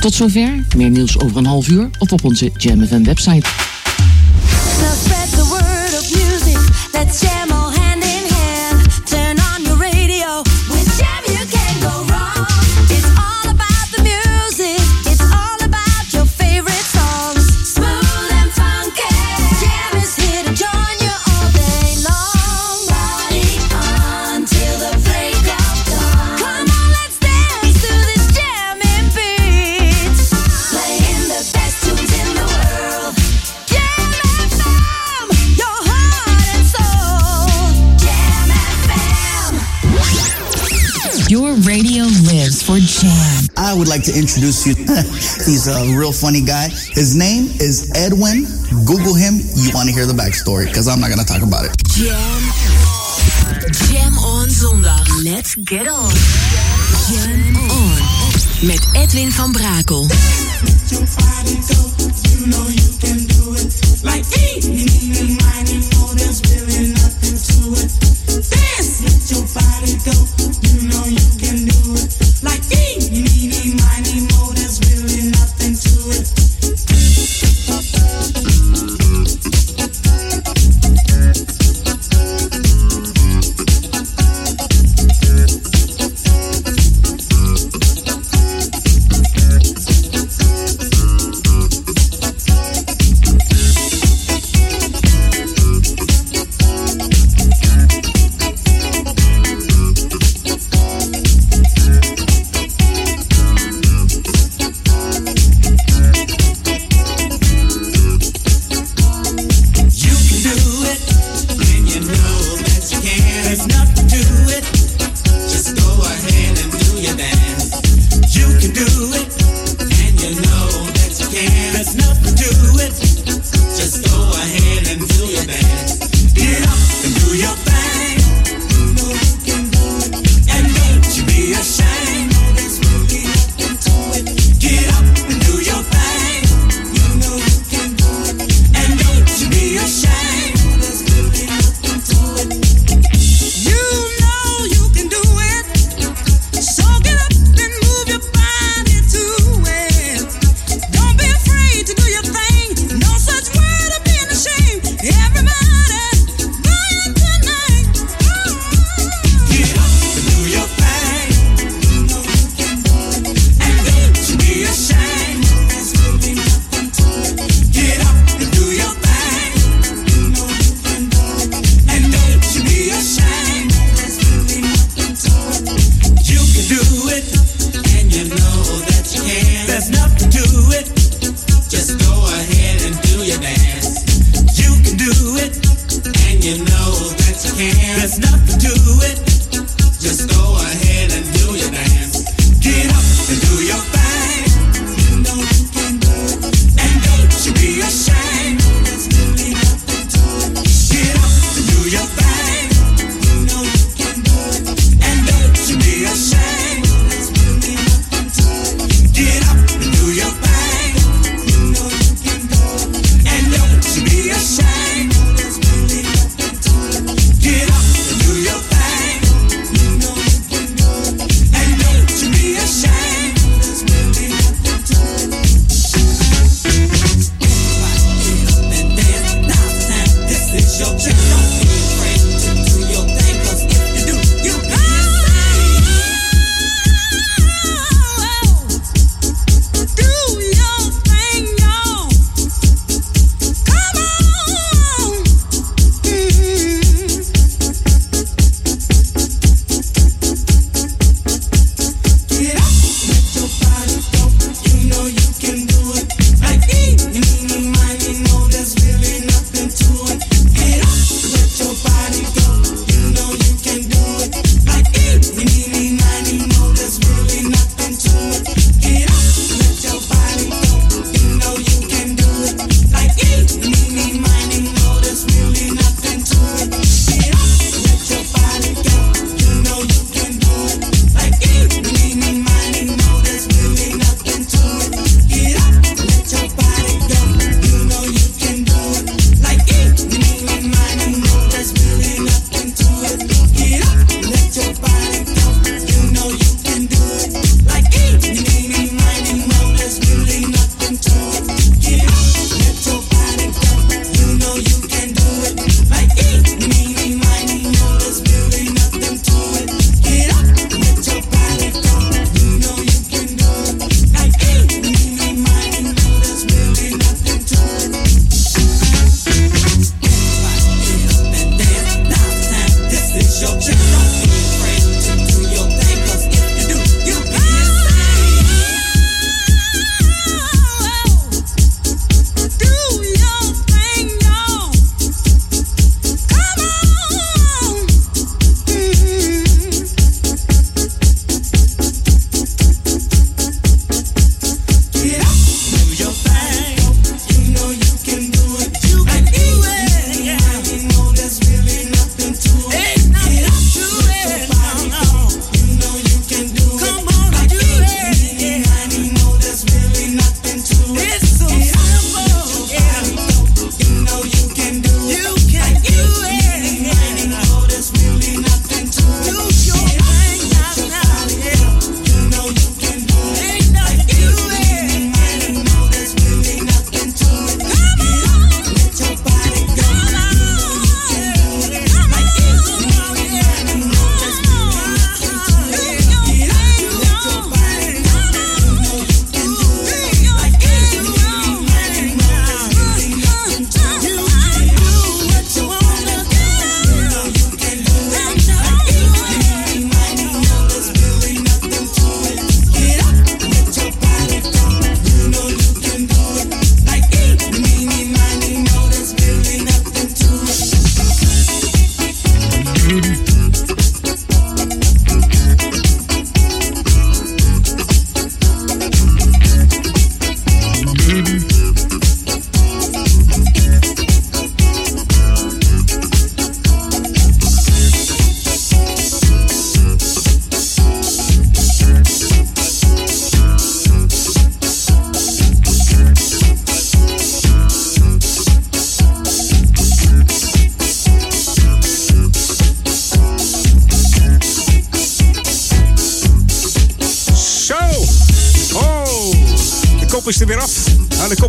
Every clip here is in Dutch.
Tot zover. Meer nieuws over een half uur of op onze JamFM website. like to introduce you. He's a real funny guy. His name is Edwin. Google him. You want to hear the backstory because I'm not going to talk about it. Jam. Jam on zondag. Let's get on. Jam on. Met Edwin van Brakel.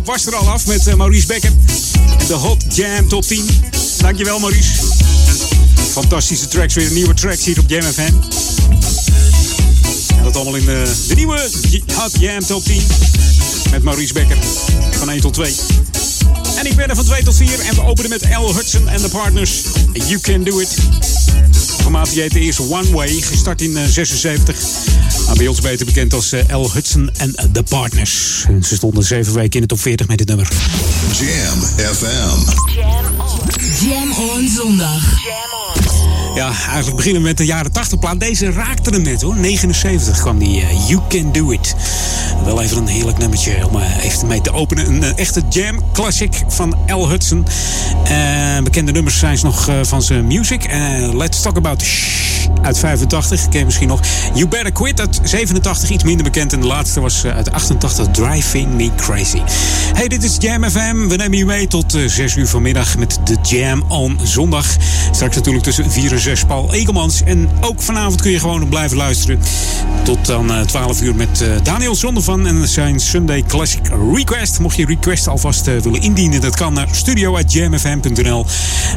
Was er al af met eh, Maurice Becker. De Hot Jam Top 10. Dankjewel Maurice. Fantastische tracks, weer nieuwe tracks hier op Jam FM. En dat allemaal in de, de nieuwe Hot Jam Top 10. Met Maurice Becker. Van 1 tot 2. En ik ben er van 2 tot 4. En we openen met L. Hudson en de Partners. You Can Do It. Formaat die heet eerst One Way. Gestart in eh, 76. Maar bij ons beter bekend als eh, L. Hudson en The Partners. En ze stonden 7 weken in de top 40 met dit nummer. Jam FM. Jam on zondag. Ja, eigenlijk beginnen met de jaren 80 plaat. Deze raakte hem net hoor. 79 kwam die eh, You Can Do It. Wel even een heerlijk nummertje om eh, even mee te openen. Een eh, echte jam classic van L. Hudson. Bekende nummers zijn ze nog van zijn music. Let's Talk About Shh uit 85. Ken misschien nog. You Better Quit uit 87. Iets minder bekend. En de laatste was uit 88. Driving Me Crazy. Hey, dit is Jam FM. We nemen je mee tot eh, 6 uur vanmiddag met de Jam on zondag. Straks natuurlijk tussen 4 en 6 Paul Ekelmans. En ook vanavond kun je gewoon blijven luisteren. Tot dan eh, 12 uur met eh, Daniel Zondervan en zijn Sunday Classic Request. Mocht je request alvast eh, willen indienen, dat kan naar studio.jamfm.nl.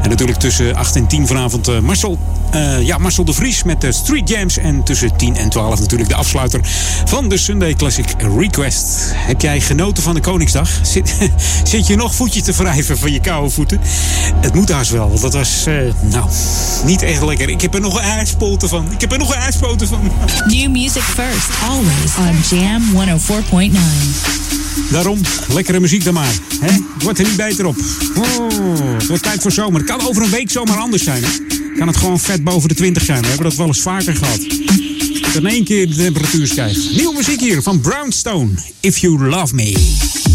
En natuurlijk tussen 8 en 10 vanavond eh, Marcel, eh, ja, Marcel de Vries met de Street Jams. En tussen 10 en 12 natuurlijk de afsluiter van de Sunday Classic Request. Heb jij genoten van de Koningsdag? Zit, zit je nog voetje te wrijven van je koude voeten? Het moet haast wel, want dat was, eh, nou, niet echt lekker. Ik heb er nog een ijspoten van. Ik heb er nog een ijspoten van. New music first, always on Jam 104.9. Daarom, lekkere muziek dan maar. Hè? Het wordt er niet beter op. Oh, het wordt tijd voor zomer. Het kan over een week zomaar anders zijn. Hè? Kan het gewoon vet boven de 20 zijn. We hebben dat wel eens vaker gehad. Dat in één keer de temperatuur stijgt. Nieuwe muziek hier van Brownstone. If You Love Me.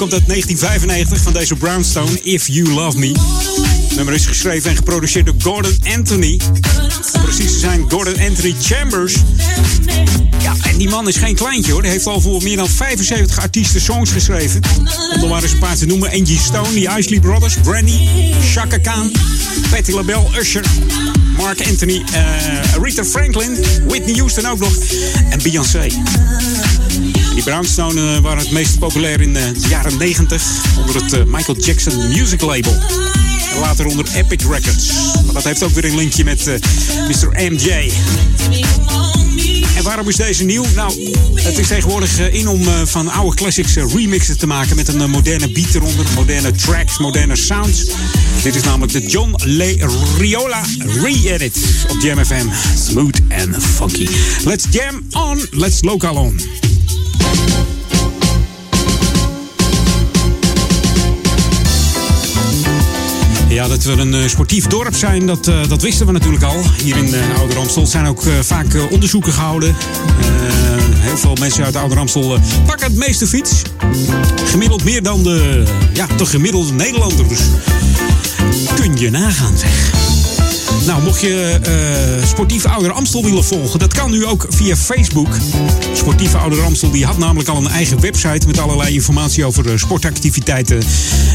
Komt uit 1995 van deze Brownstone, If You Love Me. Het nummer is geschreven en geproduceerd door Gordon Anthony. Precies te zijn, Gordon Anthony Chambers. Ja, en die man is geen kleintje hoor. Hij heeft al voor meer dan 75 artiesten songs geschreven. Om er een paar te noemen. Angie Stone, The Isley Brothers, Brandy, Chaka Khan, Patti LaBelle, Usher, Mark Anthony, eh, Rita Franklin, Whitney Houston ook nog. En Beyoncé. Die Brownstone eh, waren het meest populair in eh, de jaren 90 onder het eh, Michael Jackson Music Label. En later onder Epic Records. Maar dat heeft ook weer een linkje met Mr. MJ. En waarom is deze nieuw? Nou, het is tegenwoordig in om van oude classics remixen te maken met een moderne beat eronder, moderne tracks, moderne sounds. Dit is namelijk de John Le Riola re-edit op Jam FM. Smooth and funky. Let's jam on, let's local on. Ja, dat we een eh, sportief dorp zijn, dat, eh, dat wisten we natuurlijk al. Hier in uh, Ouder Amstel zijn ook eh, vaak eh, onderzoeken gehouden. Eh, heel veel mensen uit Ouder Amstel eh, pakken het meeste fiets. Gemiddeld meer dan de, ja, de gemiddelde Nederlander. Dus kun je nagaan, zeg. Nou, mocht je eh, Sportief Ouder Amstel willen volgen, dat kan nu ook via Facebook. Sportieve Ouder Amstel die had namelijk al een eigen website met allerlei informatie over eh, sportactiviteiten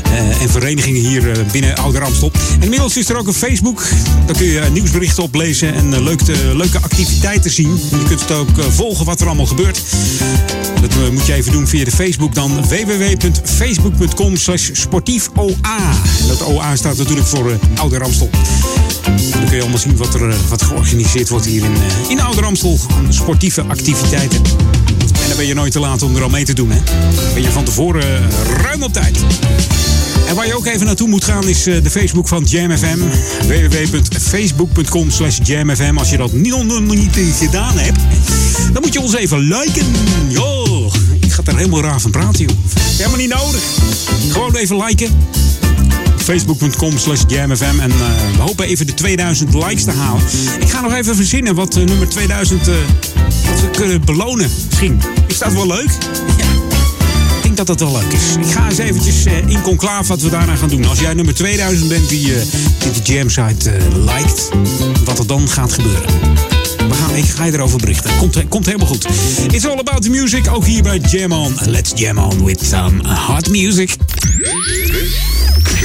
eh, en verenigingen hier binnen Ouder Amstel. En inmiddels is er ook een Facebook. Daar kun je nieuwsberichten op lezen en leuke, leuke activiteiten zien. Je kunt het ook volgen wat er allemaal gebeurt. Dat moet je even doen via de Facebook dan www.facebook.com slash sportiefoa. En dat OA staat natuurlijk voor Ouder Amstel. Dan kun je allemaal zien wat er eh, wat georganiseerd wordt hier in, eh, in Ouder Sportieve activiteiten. En dan ben je nooit te laat om er al mee te doen. Hè? Ben je van tevoren eh, ruim op tijd. En waar je ook even naartoe moet gaan is de Facebook van JamFM. www.facebook.com slash JamFM. Als je dat niet, nog niet gedaan hebt, dan moet je ons even liken. Yo, ik ga er helemaal raar van praten, joh. Helemaal niet nodig. Gewoon even liken facebook.com slash jamfm. En eh, we hopen even de 2000 likes te halen. Ik ga nog even verzinnen wat eh, nummer 2000 eh, we kunnen belonen. Misschien. Is dat wel leuk? Ik denk dat dat wel leuk is. Ik ga eens eventjes in conclave wat we daarna gaan doen. Als jij nummer 2000 bent die, eh, die de jam site eh, liked, wat er dan gaat gebeuren. We gaan, ik ga je erover berichten. Komt, komt helemaal goed. It's all about the music. Ook hier bij Jam On. Let's jam on with some hot music.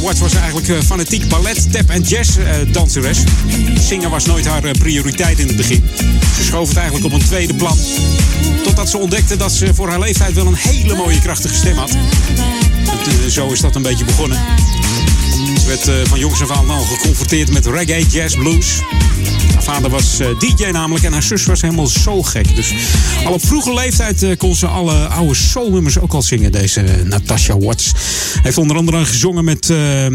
Watts was eigenlijk eh, fanatiek ballet, tap en jazz eh, danseres. Zingen was nooit haar eh, prioriteit in het begin. Ze schoof het eigenlijk op een tweede plan. Totdat ze ontdekte dat ze voor haar leeftijd wel een hele mooie krachtige stem had. Zo is dat een beetje begonnen. Ze werd van jongs af aan al geconfronteerd met reggae, jazz, blues. Vader was eh, DJ namelijk en haar zus was helemaal zo gek. Dus al op vroege leeftijd eh, kon ze alle oude soulnummers ook al zingen, deze Natasha Watts. Heeft onder andere gezongen met eh,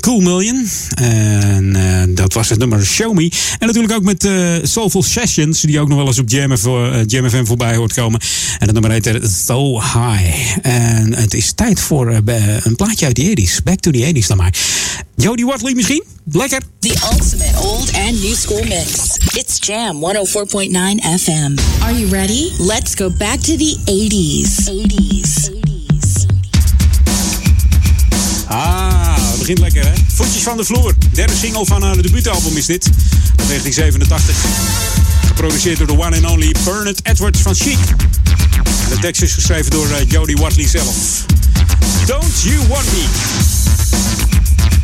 Cool Million. En eh, dat was het nummer Show Me. En natuurlijk ook met eh, Soulful Sessions, die ook nog wel eens op Jam, eh, Jam FM voorbij hoort komen. En dat nummer heet So High. En het is tijd voor eh, een plaatje uit de 80s. Back to the 80s dan maar. Jodie Watley misschien? Lekker. The ultimate old and new school mix. It's Jam 104.9 FM. Are you ready? Let's go back to the 80s. 80s. Ah, het begint lekker hè. Voetjes van de vloer. Derde single van haar debuutalbum is dit. Uit 1987. Geproduceerd door de one and only Bernard Edwards van Chic. De tekst is geschreven door eh, Jodie Watley zelf. Don't You Want Me.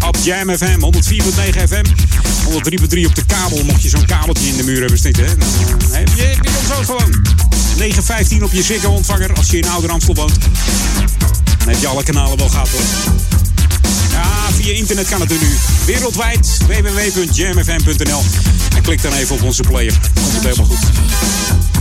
Op Jam FM, 104.9 FM. 103.3 op de kabel, mocht je zo'n kabeltje in de muur hebben zitten. hè. Eh, heb je, heb ook gewoon. 9.15 op je Ziggo-ontvanger als je in Ouder Amstel woont. Dan heb je alle kanalen wel gehad hoor. Ja, via internet kan het nu. Wereldwijd, www.jamfm.nl. En klik dan even op onze player. Komt het helemaal goed.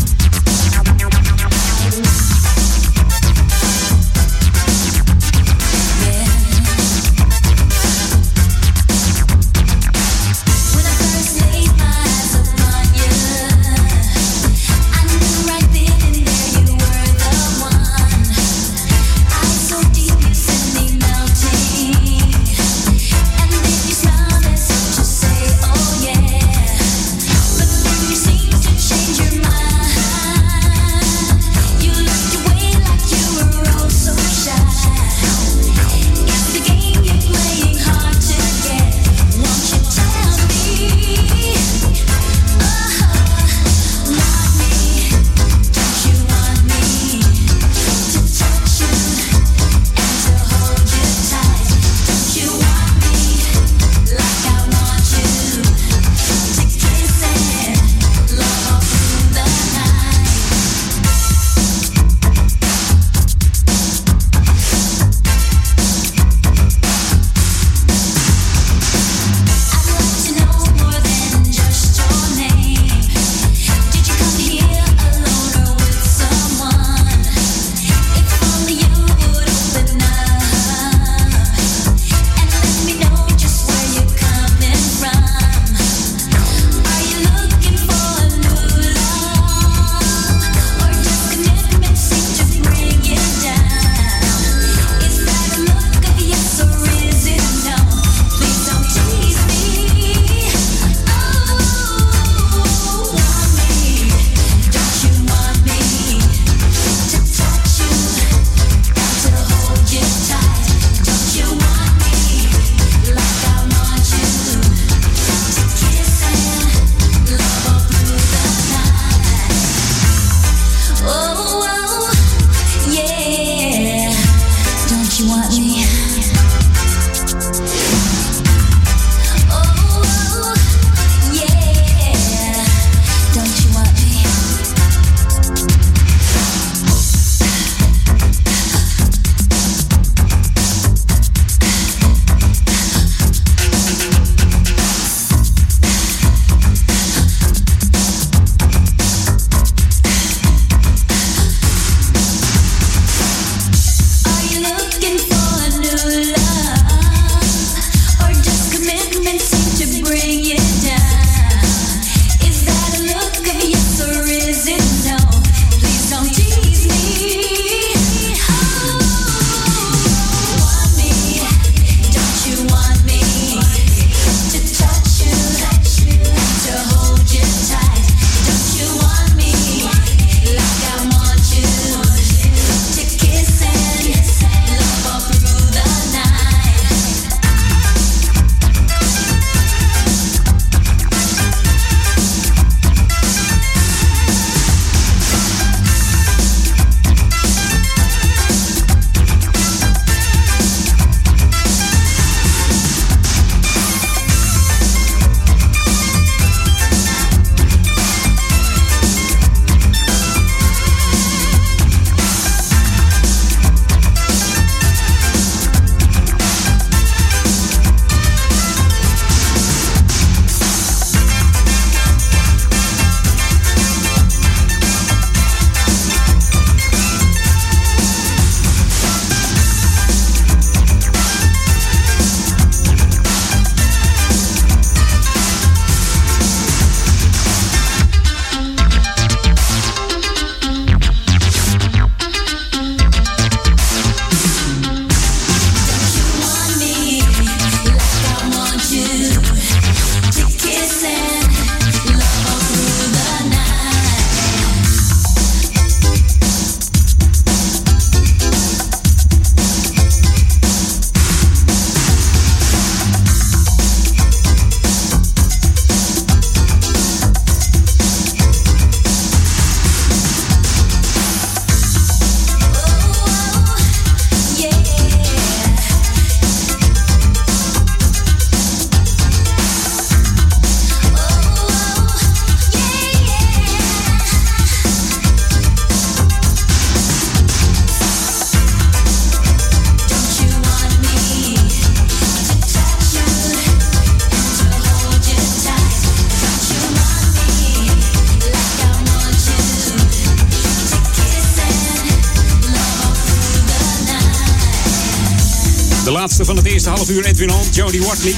12 uur Edwin Hall, Jody Watley.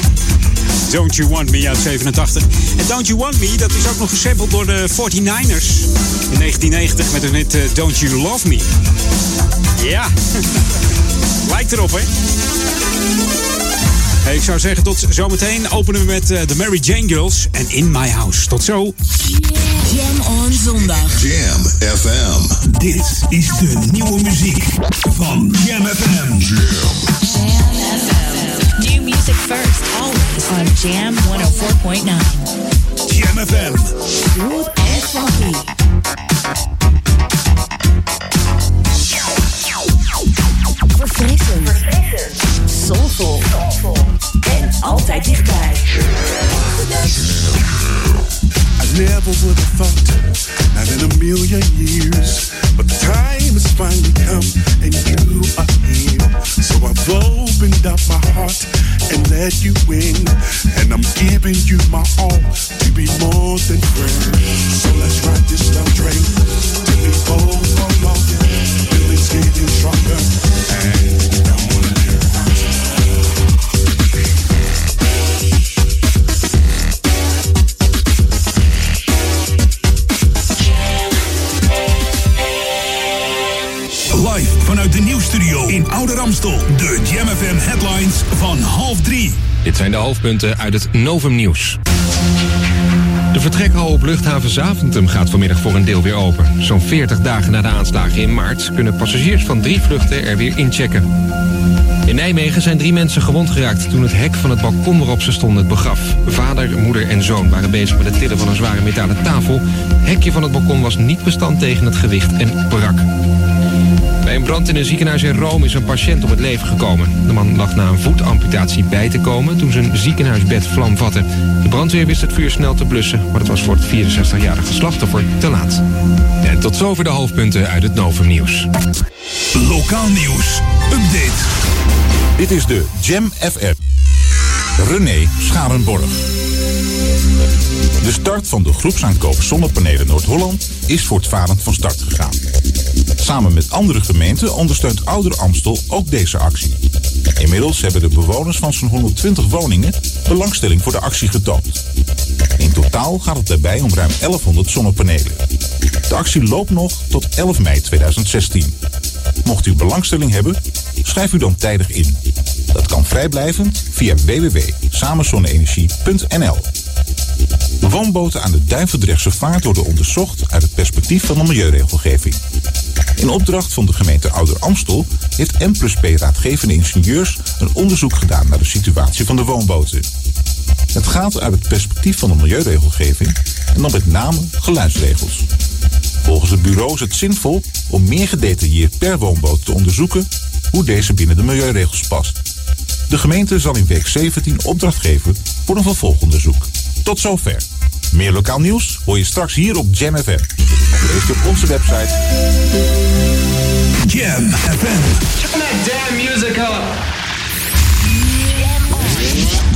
Don't You Want Me uit 87. En Don't You Want Me, dat is ook nog gesampled door de 49ers in 1990 met hun hit eh, Don't You Love Me. Ja, lijkt erop hè. Ik zou zeggen tot zometeen. Openen we met eh, de Mary Jane Girls en In My House. Tot zo. Jam on zondag. Jam FM. Dit is de nieuwe muziek van Jam FM. Jam. Jam 104.9. Jam FM. Smooth and funky. Uit het Novum Nieuws. De vertrekhal op luchthaven Zaventem gaat vanmiddag voor een deel weer open. Zo'n 40 dagen na de aanslagen in maart kunnen passagiers van drie vluchten er weer inchecken. In Nijmegen zijn drie mensen gewond geraakt toen het hek van het balkon waarop ze stonden begaf. Vader, moeder en zoon waren bezig met het tillen van een zware metalen tafel. Het hekje van het balkon was niet bestand tegen het gewicht en brak. Bij een brand in een ziekenhuis in Rome is een patiënt om het leven gekomen. De man lag na een voetamputatie bij te komen toen zijn ziekenhuisbed vlam vatte. De brandweer wist het vuur snel te blussen, maar het was voor het 64-jarige slachtoffer te laat. En tot zover de hoofdpunten uit het Novum Nieuws. Lokaal nieuws. Update. Dit is de Jam FM. René Scharenborg. De start van de groepsaankoop zonnepanelen Noord-Holland is voortvarend van start gegaan. Samen met andere gemeenten ondersteunt Ouder Amstel ook deze actie. Inmiddels hebben de bewoners van zo'n 120 woningen belangstelling voor de actie getoond. In totaal gaat het daarbij om ruim 1100 zonnepanelen. De actie loopt nog tot 11 mei 2016. Mocht u belangstelling hebben, schrijf u dan tijdig in. Dat kan vrijblijvend via www.samenzonneenergie.nl. Woonboten aan de Duivendrechtse vaart worden onderzocht uit het perspectief van de milieuregelgeving. In opdracht van de gemeente Ouder Amstel heeft M+P raadgevende ingenieurs een onderzoek gedaan naar de situatie van de woonboten. Het gaat uit het perspectief van de milieuregelgeving en dan met name geluidsregels. Volgens het bureau is het zinvol om meer gedetailleerd per woonboot te onderzoeken hoe deze binnen de milieuregels past. De gemeente zal in week 17 opdracht geven voor een vervolgonderzoek. Tot zover. Meer lokaal nieuws hoor je straks hier op Jam FM. Of op onze website. Jam FM. Turn that damn music up.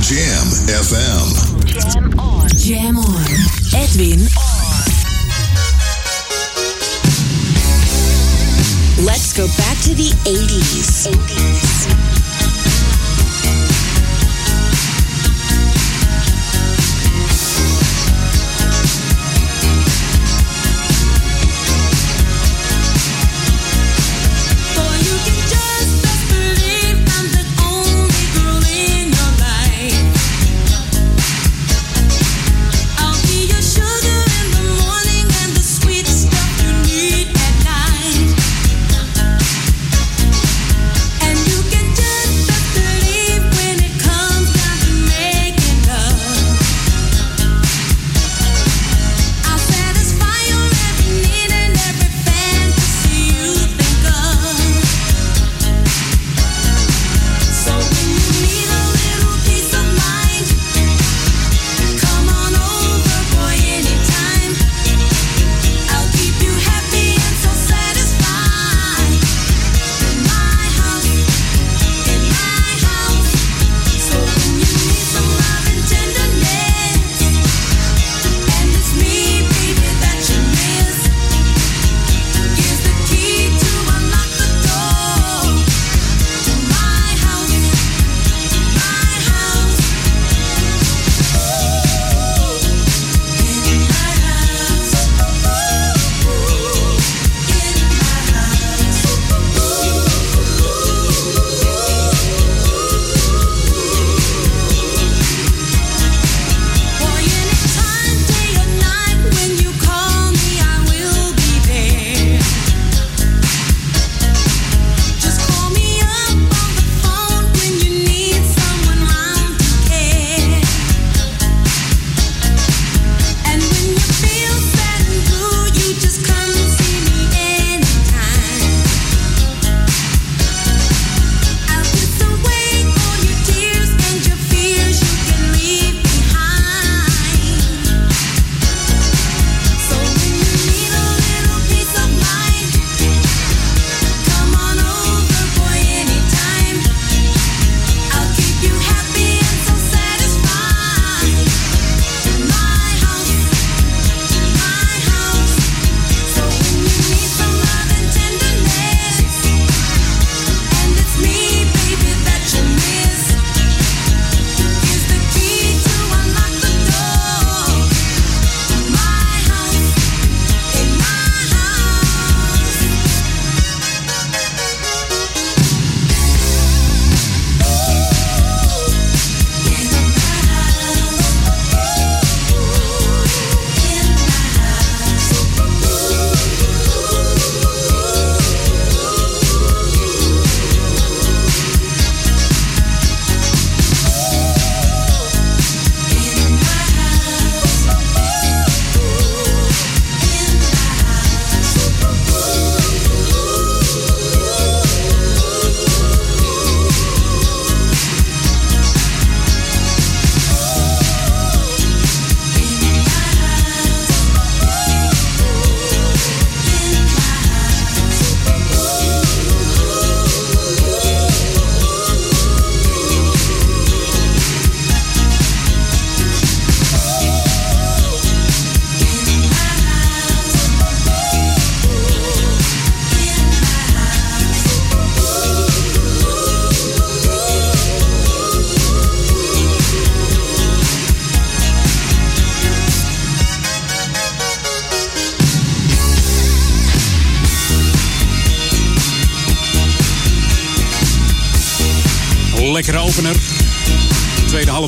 Jam FM. Jam on. Jam on. Edwin on. Let's go back to the 80s. 80s.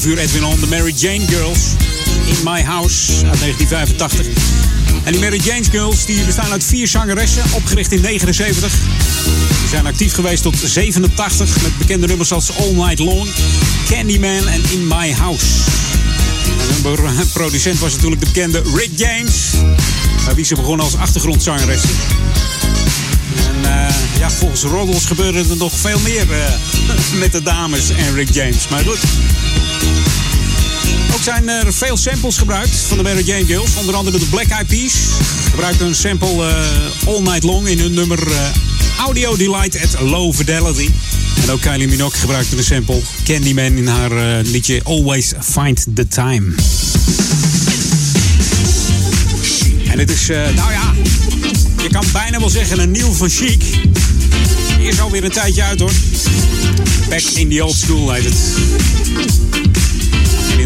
12 uur Edwin On, de Mary Jane Girls. In My House uit 1985. En die Mary Jane Girls die bestaan uit vier zangeressen, opgericht in 1979. Ze zijn actief geweest tot 87 met bekende nummers als All Night Long, Candyman en In My House. En hun producent was natuurlijk de bekende Rick James, bij wie ze begonnen als achtergrondzangeres. En eh, ja, volgens Roddles gebeurde er nog veel meer eh, met de dames en Rick James. Maar goed, ook zijn er veel samples gebruikt van de Mary Jane Girls. Onder andere de Black Eyed Peas. Gebruikten een sample eh, All Night Long in hun nummer eh, Audio Delight at Low Fidelity. En ook Kylie Minogue gebruikte een sample Candyman in haar eh, liedje Always Find the Time. En dit is, nou ja, je kan bijna wel zeggen een nieuw van Chic. Die is alweer een tijdje uit hoor. Back in the old school heet het.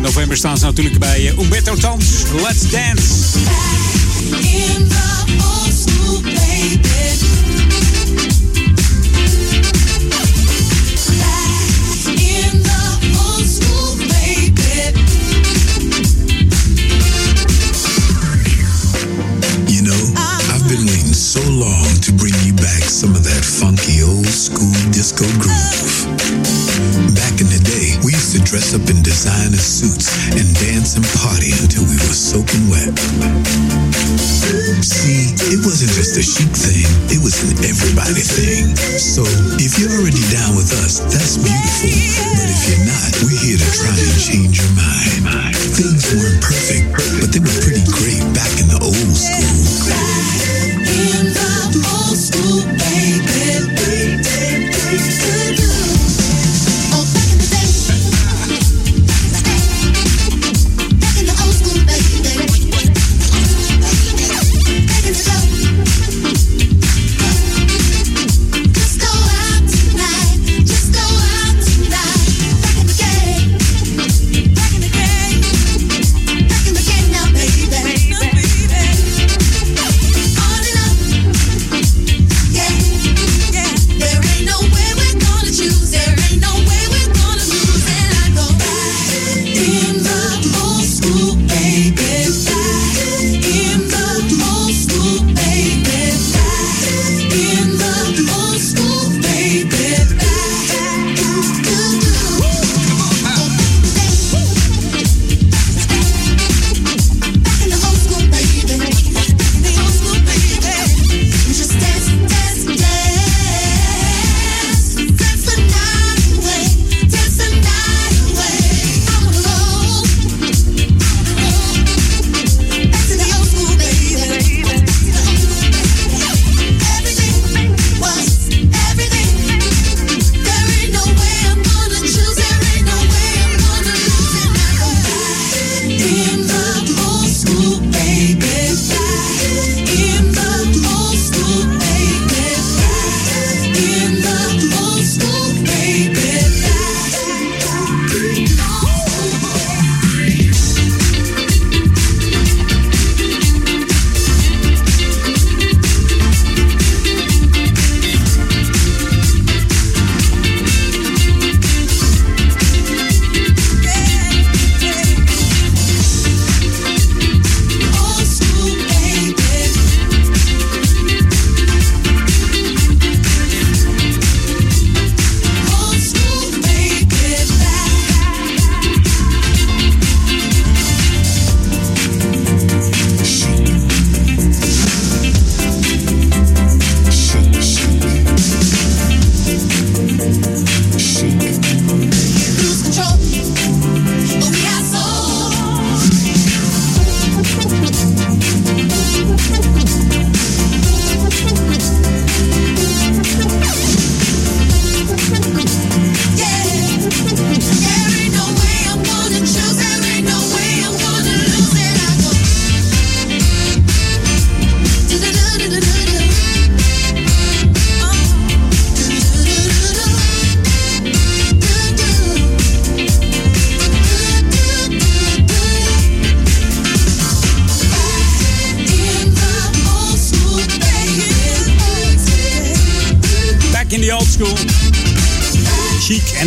En in november staan ze natuurlijk bij eh, Umberto Tans. Let's Dance. In the old school, baby. Back in the old school, baby. You know, I've been waiting so long to bring you back some of that funky old school disco groove. Back in the day, we used to dress up in designer suits wasn't just a chic thing, it was an everybody thing. So, if you're already down with us, that's beautiful. But if you're not, we're here to try and change your mind. Things weren't perfect, but they were pretty great back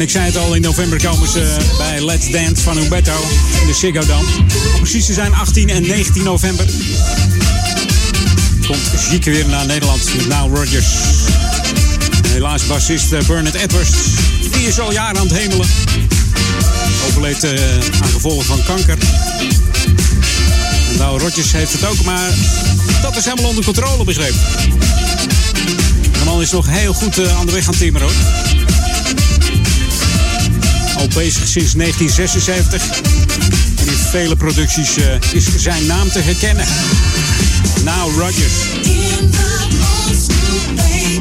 Ik zei het al, in november komen ze bij Let's Dance van Umberto in de Ziggo Precies ze zijn 18 en 19 november. Komt Zieke weer naar Nederland met Now Rodgers. Helaas bassist eh, Bernard Edwards. Die is al jaren aan het hemelen. Overleed eh, aan gevolgen van kanker. Nou, Rodgers heeft het ook, maar dat is helemaal onder controle begrepen. De man is nog heel goed eh, aan de weg gaan timmeren hoor al bezig sinds 1976. En in vele producties eh, is zijn naam te herkennen. Now Rogers.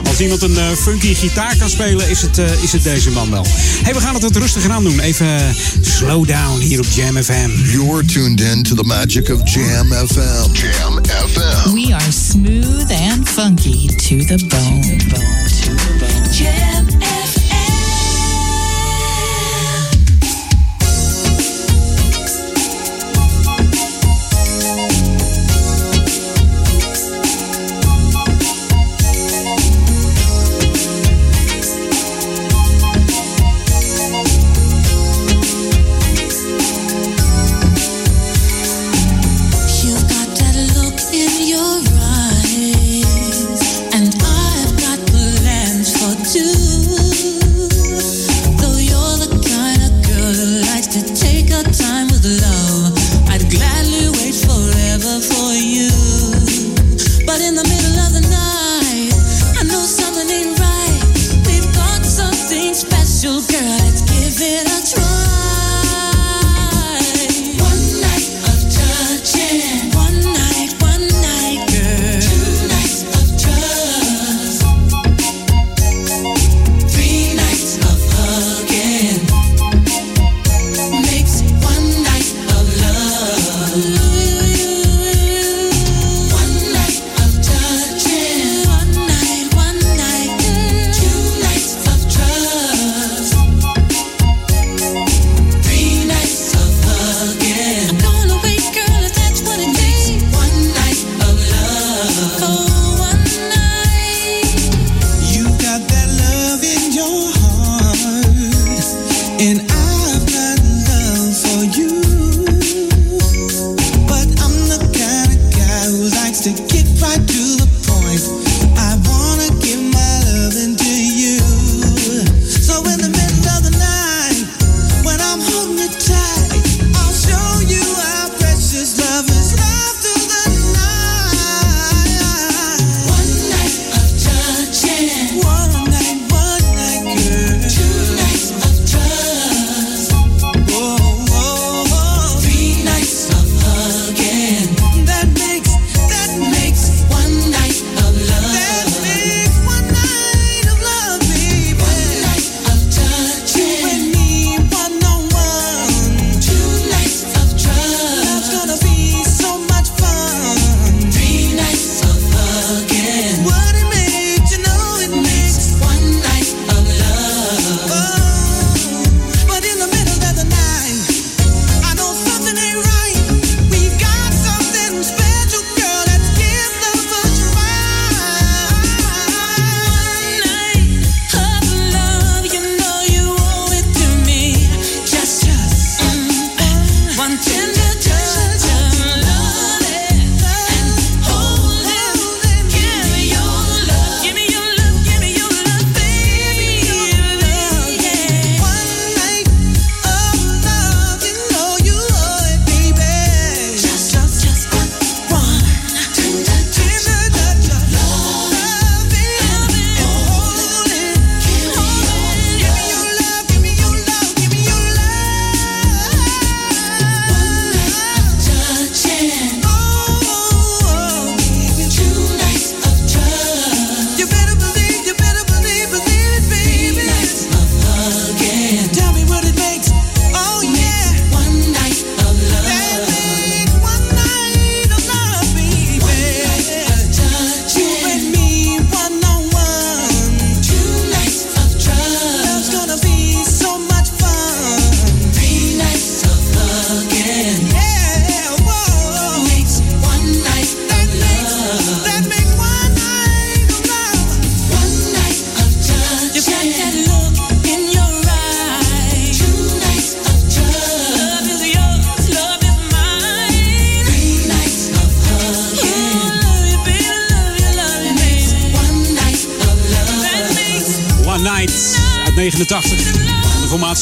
Als iemand een eh, funky gitaar kan spelen, is het, eh, is het deze man wel. hey, we gaan het wat rustiger aan doen. Even slow down hier op Jam FM. You're tuned in to the magic of Jam FM. Jam FM. We are smooth and funky to the bone.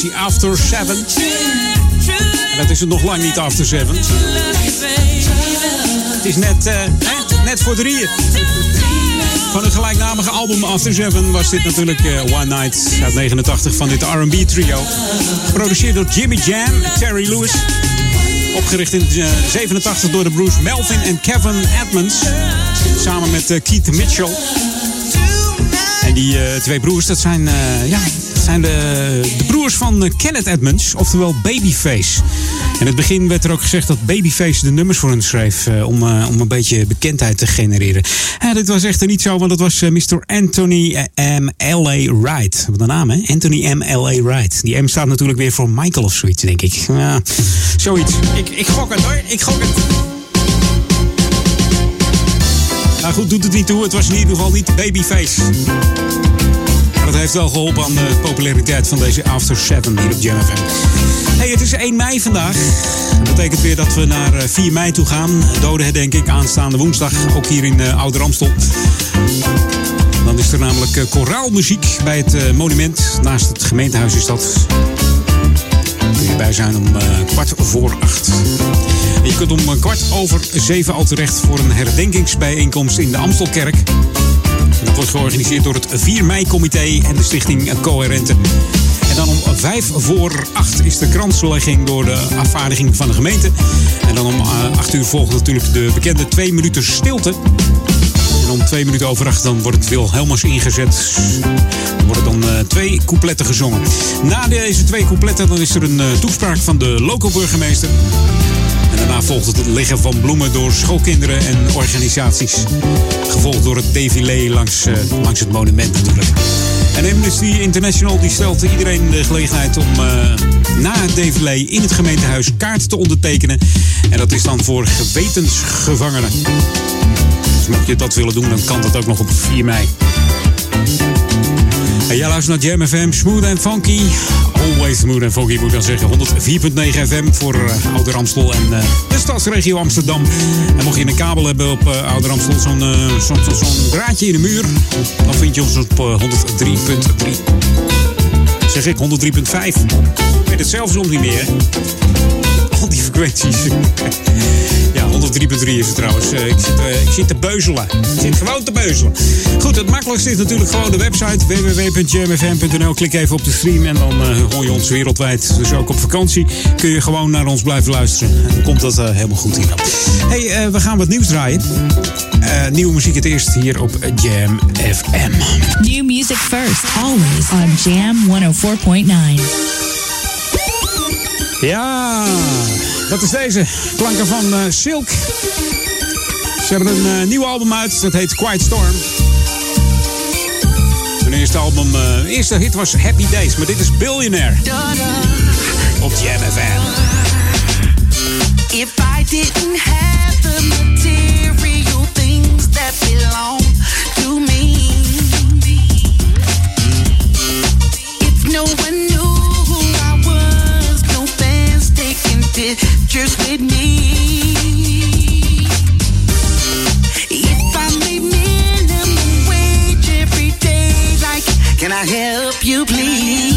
After Seven. En dat is het nog lang niet After Seven. Het is net, eh, net voor drieën. Van het gelijknamige album After Seven was dit natuurlijk eh, One Night uit 89 van dit R&B trio. Geproduceerd door Jimmy Jam en Terry Lewis. Opgericht in eh, 87 door de broers Melvin en Kevin Edmonds. Samen met eh, Keith Mitchell. En die eh, twee broers, dat zijn, eh, ja, zijn de, broers van eh, Kenneth Edmonds, oftewel Babyface. In het begin werd er ook gezegd dat Babyface de nummers voor hen schreef eh, om, eh, om een beetje bekendheid te genereren. Dit was echter niet zo, want dat was Mr. Anthony M. L.A. Wright. Wat een naam, hè? Anthony M. L.A. Wright. Die M staat natuurlijk weer voor Michael of zoiets, denk ik. Ja, zoiets. Ik, ik gok het hoor, ik gok het. Nou goed, doet het niet toe. Het was in ieder geval niet Babyface. Dat heeft wel geholpen aan de populariteit van deze After Seven hier op FM. Hey, het is 1 mei vandaag. Dat betekent weer dat we naar eh, 4 mei toe gaan. Doden denk ik aanstaande woensdag, ook hier in uh, Ouder Amstel. Dan is er namelijk eh, koraalmuziek bij het eh, monument. Naast het gemeentehuis is dat. Kun je bij zijn om eh, kwart voor acht. Je kunt om eh, kwart over zeven al terecht voor een herdenkingsbijeenkomst in de Amstelkerk. Dat wordt georganiseerd door het 4 mei-comité en de stichting Coherente. En dan om vijf voor acht is de kranslegging door de afvaardiging van de gemeente. En dan om eh, acht uur volgt natuurlijk de bekende twee minuten stilte. En om twee minuten over acht dan wordt het Wilhelmus ingezet. Er worden dan eh, twee coupletten gezongen. Na deze twee coupletten dan is er een eh, toespraak van de local burgemeester. En daarna volgt het leggen van bloemen door schoolkinderen en organisaties. Gevolgd door het défilé langs, eh, langs het monument natuurlijk. En Amnesty International die stelt iedereen de gelegenheid om na het défilé in het gemeentehuis kaart te ondertekenen. En dat is dan voor gewetensgevangenen. Mocht je dat willen doen, dan kan dat ook nog op 4 mei. En jij luistert naar Jam FM, Smooth and Funky. Always Smooth and Funky moet ik dan zeggen. 104.9 FM voor uh, Ouder Amstel en uh, de stadsregio Amsterdam. En mocht je een kabel hebben op uh, Ouder Amstel, zo'n uh, draadje in de muur, dan vind je ons op uh, 103.3. Zeg ik 103.5. Ik weet het zelf soms niet meer. Hè? Frequenties. ja, 103.3 is het trouwens. Uh, ik, zit, uh, ik zit te beuzelen. Ik zit gewoon te beuzelen. Goed, het makkelijkste is natuurlijk gewoon de website www.jamfm.nl. Klik even op de stream en dan uh, hoor je ons wereldwijd. Dus ook op vakantie kun je gewoon naar ons blijven luisteren. En dan komt dat helemaal goed hier. hey, we gaan wat nieuws draaien. nieuwe muziek het eerst hier op Jam FM. New music first, always on Jam 104.9. Ja, dat is deze. Klanken van uh, Silk. Ze hebben een uh, nieuw album uit. Dat heet Quiet Storm. Hun eerste album, uh, eerste hit was Happy Days. Maar dit is Billionaire. Op Jam FM. If I didn't have the material things that belong to me. No one pictures with me. If I minimum wage every day, like, can I help you please?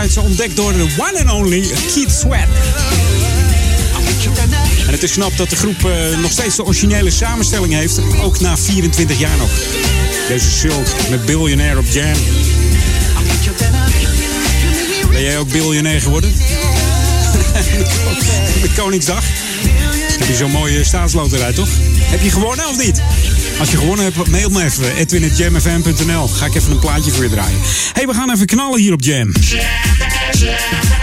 Destijds ontdekt door de one and only Keith Sweat. En het is knap dat de groep eh, nog steeds de originele samenstelling heeft. Ook na 24 jaar nog. Deze Silk met Billionaire op Jam. Ben jij ook biljonair geworden? Met Koningsdag. Heb je zo'n mooie staatsloterij, toch? Heb je gewonnen of niet? Als je gewonnen hebt, mail me even. Edwin.jamfm.nl. Ga ik even een plaatje voor je draaien. hey, we gaan even knallen hier op Jam. Yeah.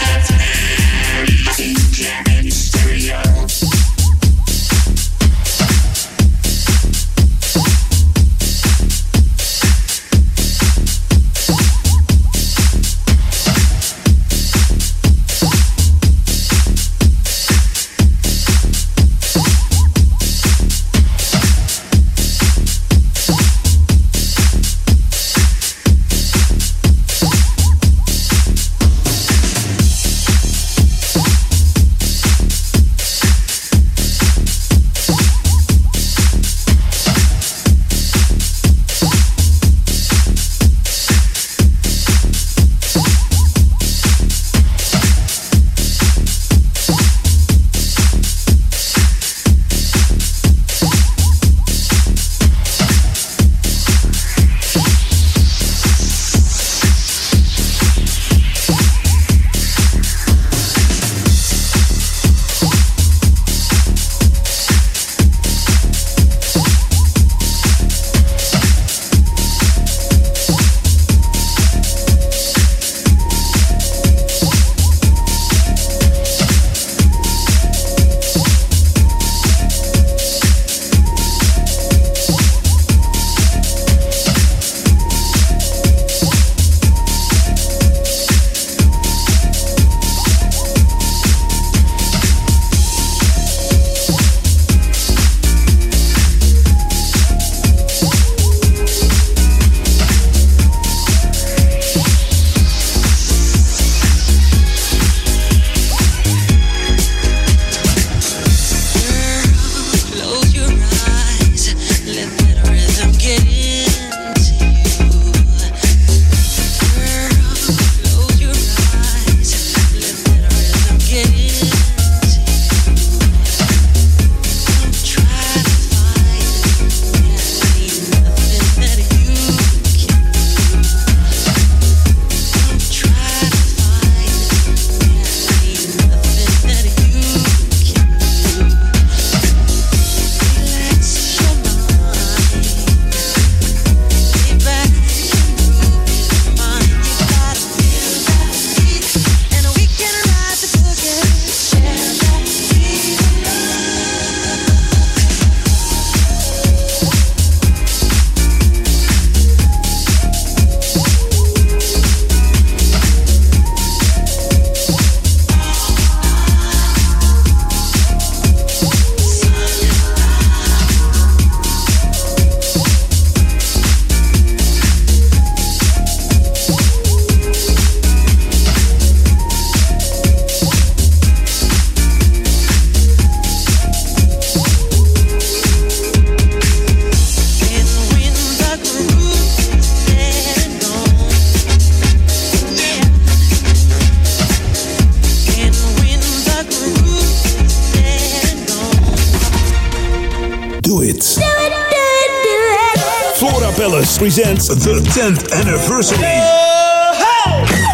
Presents the 10th anniversary.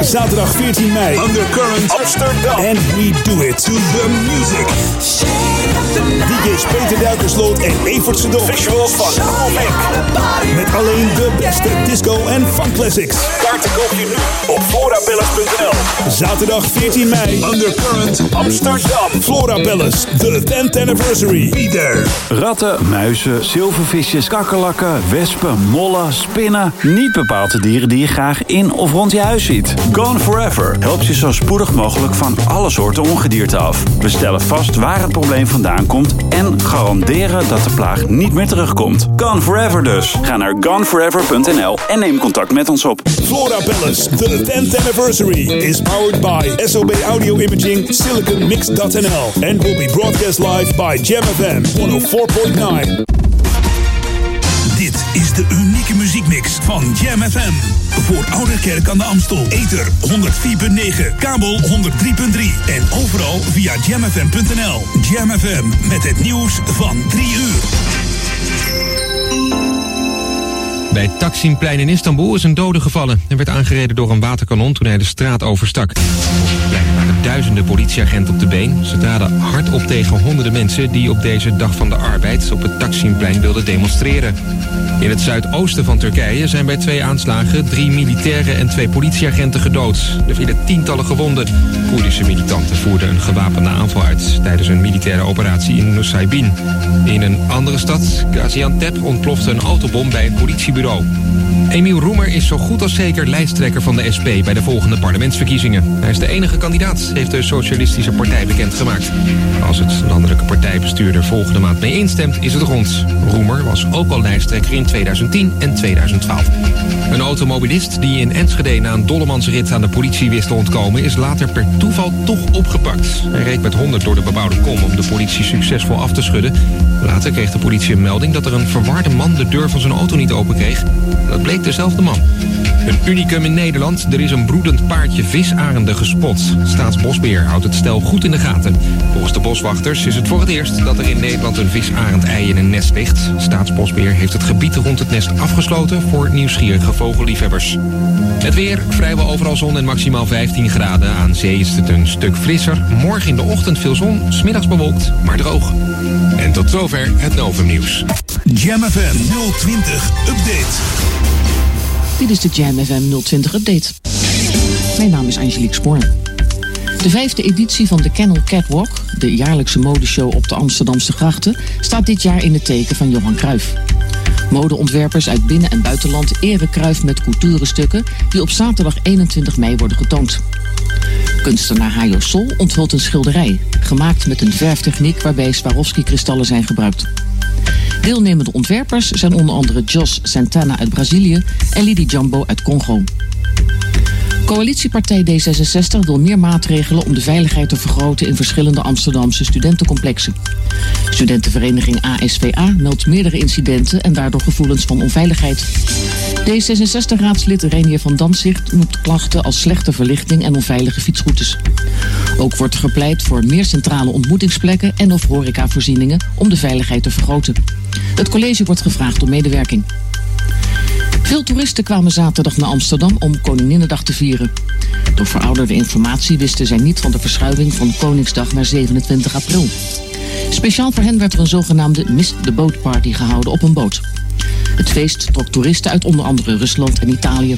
Zaterdag 14 mei. Undercurrent Amsterdam. And we do it to the music. DJ's Peter Duikersloot en Evert Sedol. Visuals van Met alleen de beste disco en funk classics. Zaterdag 14 mei. Undercurrent Amsterdam. Flora Palace. The 10th anniversary. Be there. Ratten, muizen, zilvervisjes, kakkerlakken, wespen, mollen, spinnen. Niet bepaalde dieren die je graag in of rond je huis ziet. Gone Forever helpt je zo spoedig mogelijk van alle soorten ongedierte af. We stellen vast waar het probleem vandaan komt en garanderen dat de plaag niet meer terugkomt. Gone Forever dus. Ga naar goneforever.nl en neem contact met ons op. Flora Palace, the 10th anniversary, is powered by SOB Audio Imaging, SiliconMix.nl, and will be broadcast live by Jam FM 104.9. Dit is de unieke muziekmix van Jam FM. Voor Oude Kerk aan de Amstel. Ether 104.9, kabel 103.3 en overal via jamfm.nl. Jam FM met het nieuws van 3 uur. Bij het Taksimplein in Istanbul is een dode gevallen en werd aangereden door een waterkanon toen hij de straat overstak. Plein waren duizenden politieagenten op de been. Ze traden hard op tegen honderden mensen die op deze dag van de arbeid op het Taksimplein wilden demonstreren. In het zuidoosten van Turkije zijn bij twee aanslagen drie militairen en twee politieagenten gedood. Er vielen tientallen gewonden. Koerdische militanten voerden een gewapende aanval uit tijdens een militaire operatie in Nusaybin. In een andere stad, Gaziantep, ontplofte een autobom bij een politiebureau. Tirol. Emiel Roemer is zo goed als zeker lijsttrekker van de SP bij de volgende parlementsverkiezingen. Hij is de enige kandidaat, heeft de Socialistische Partij bekendgemaakt. Als het landelijke partijbestuur er volgende maand mee instemt, is het rond. Roemer was ook al lijsttrekker in 2010 en 2012. Een automobilist die in Enschede na een dollemansrit aan de politie wist te ontkomen... is later per toeval toch opgepakt. Hij reed met 100 door de bebouwde kom om de politie succesvol af te schudden. Later kreeg de politie een melding dat er een verwarde man de deur van zijn auto niet open kreeg. Dat bleek dezelfde man. Een unicum in Nederland. Er is een broedend paardje visarenden gespot. Staatsbosbeheer houdt het stel goed in de gaten. Volgens de boswachters is het voor het eerst dat er in Nederland een visarend-ei in een nest ligt. Staatsbosbeheer heeft het gebied rond het nest afgesloten voor nieuwsgierige vogelliefhebbers. Het weer, vrijwel overal zon en maximaal 15 graden. Aan zee is het een stuk frisser. Morgen in de ochtend veel zon, smiddags bewolkt, maar droog. En tot zover het Novum Nieuws. FM 020 Update. Dit is de Jam FM 020 Update. Mijn naam is Angelique Spoor. De vijfde editie van de Kennel Catwalk, de jaarlijkse modeshow op de Amsterdamse grachten, staat dit jaar in het teken van Johan Cruijff. Modeontwerpers uit binnen- en buitenland eren Cruijff met culturenstukken die op zaterdag 21 mei worden getoond. Kunstenaar Hajo Sol onthult een schilderij, gemaakt met een verftechniek waarbij Swarovski-kristallen zijn gebruikt. Deelnemende ontwerpers zijn onder andere Jos Santana uit Brazilië en Lidi Jumbo uit Congo. Coalitiepartij D66 wil meer maatregelen om de veiligheid te vergroten in verschillende Amsterdamse studentencomplexen. Studentenvereniging ASVA meldt meerdere incidenten en daardoor gevoelens van onveiligheid. D66-raadslid Renier van Danzicht noemt klachten als slechte verlichting en onveilige fietsroutes. Ook wordt gepleit voor meer centrale ontmoetingsplekken en of horecavoorzieningen om de veiligheid te vergroten. Het college wordt gevraagd om medewerking. Veel toeristen kwamen zaterdag naar Amsterdam om Koninginnedag te vieren. Door verouderde informatie wisten zij niet van de verschuiving van Koningsdag naar 27 april. Speciaal voor hen werd er een zogenaamde Mist the Boat Party gehouden op een boot. Het feest trok toeristen uit onder andere Rusland en Italië.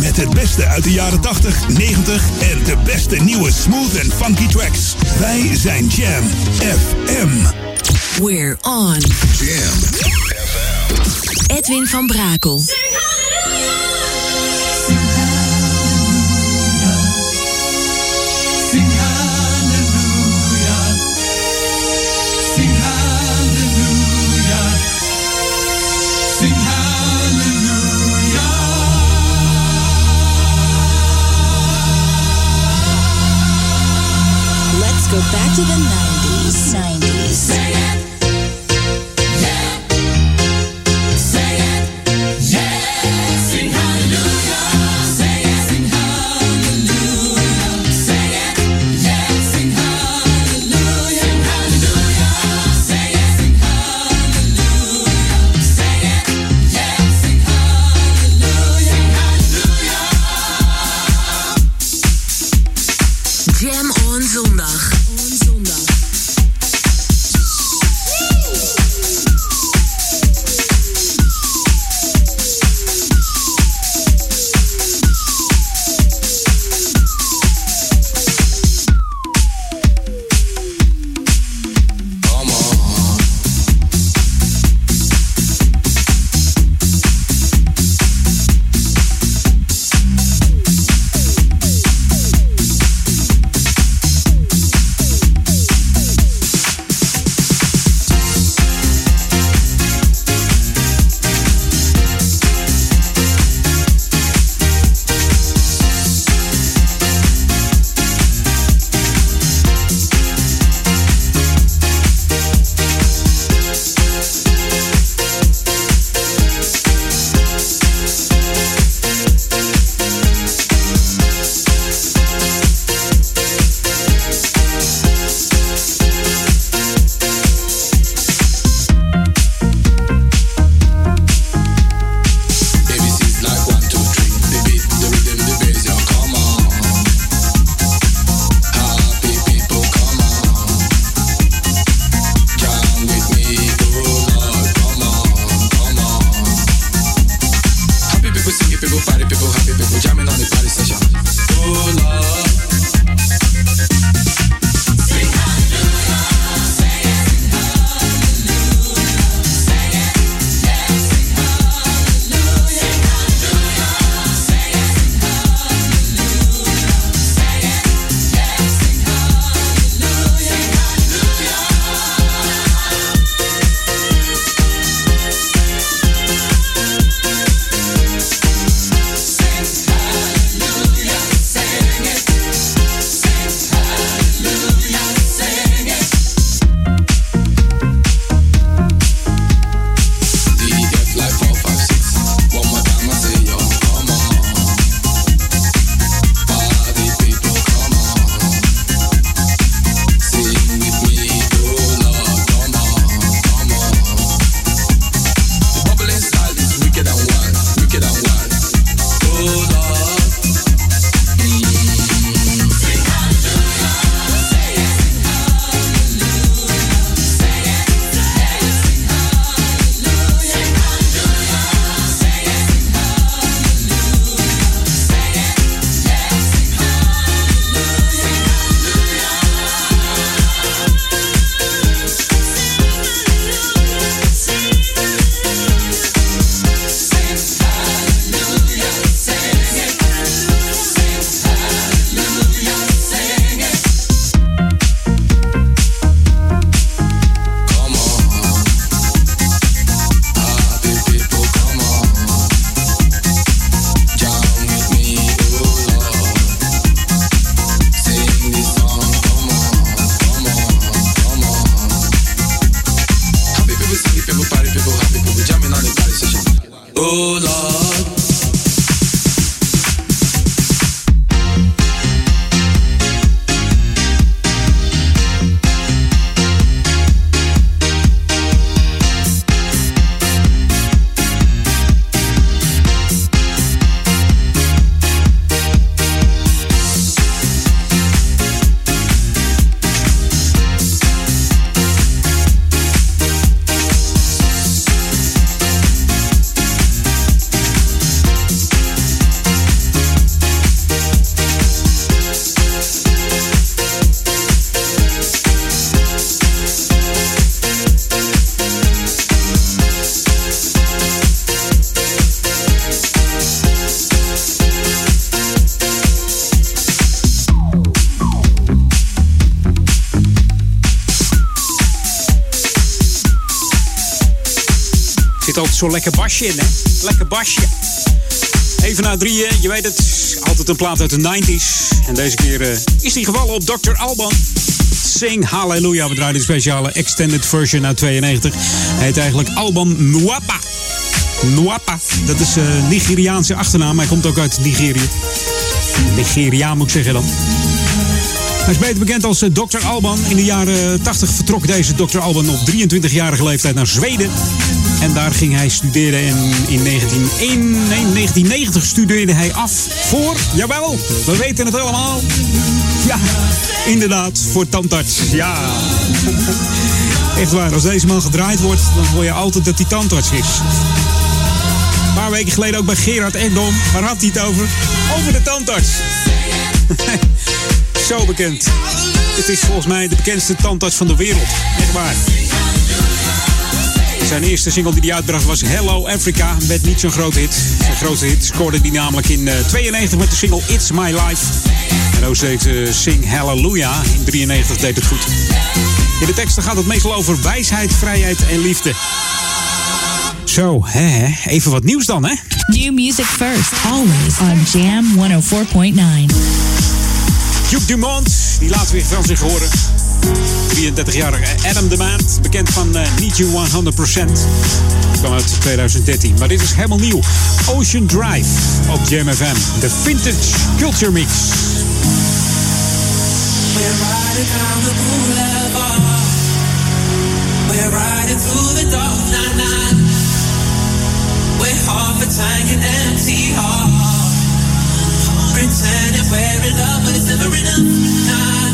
met het beste uit de jaren 80, 90 en de beste nieuwe smooth en funky tracks. Wij zijn Jam FM. We're on. Jam Edwin van Brakel. Go back to the 90s. 90s. Zo'n lekker basje in, hè? Lekker basje. Even na drieën, je weet het, altijd een plaat uit de 90s. En deze keer eh, is die gevallen op Dr. Alban. Sing Hallelujah. We draaien de speciale extended version uit 92. Hij heet eigenlijk Alban Nwapa. Nwapa. Dat is een Nigeriaanse achternaam. Hij komt ook uit Nigerië. Nigeria moet ik zeggen dan. Hij is beter bekend als eh, Dr. Alban. In de jaren 80 vertrok deze Dr. Alban op 23-jarige leeftijd naar Zweden. En daar ging hij studeren. En in 1901, nee, 1990 studeerde hij af voor, jawel, we weten het allemaal. Ja, inderdaad, voor tandarts. Ja. Echt waar, als deze man gedraaid wordt, dan hoor je altijd dat hij tandarts is. Een paar weken geleden ook bij Gerard Ekdom. Waar had hij het over? Over de tandarts. Zo bekend. Het is volgens mij de bekendste tandarts van de wereld. Echt waar. Zijn eerste single die hij uitbracht was Hello Africa. Met niet zo'n grote hit. Zijn grootste hit scoorde hij namelijk in eh, 92 met de single It's My Life. En ook deed eh, Sing Hallelujah. In 93 deed het goed. In de teksten gaat het meestal over wijsheid, vrijheid en liefde. Zo, hè, hè. even wat nieuws dan, hè? New music first, always on Jam 104.9. Duke Dumont, die laat weer van zich horen. 33-jarige Adam Demand, bekend van eh, Need You 100%. kwam uit 2013. Maar dit is helemaal nieuw. Ocean Drive op Jam FM. De Vintage Culture Mix. We're riding down the boulevard. We're riding through the dark night night. We're half a tank and empty heart. Pretending we're in but it's never enough. Nah,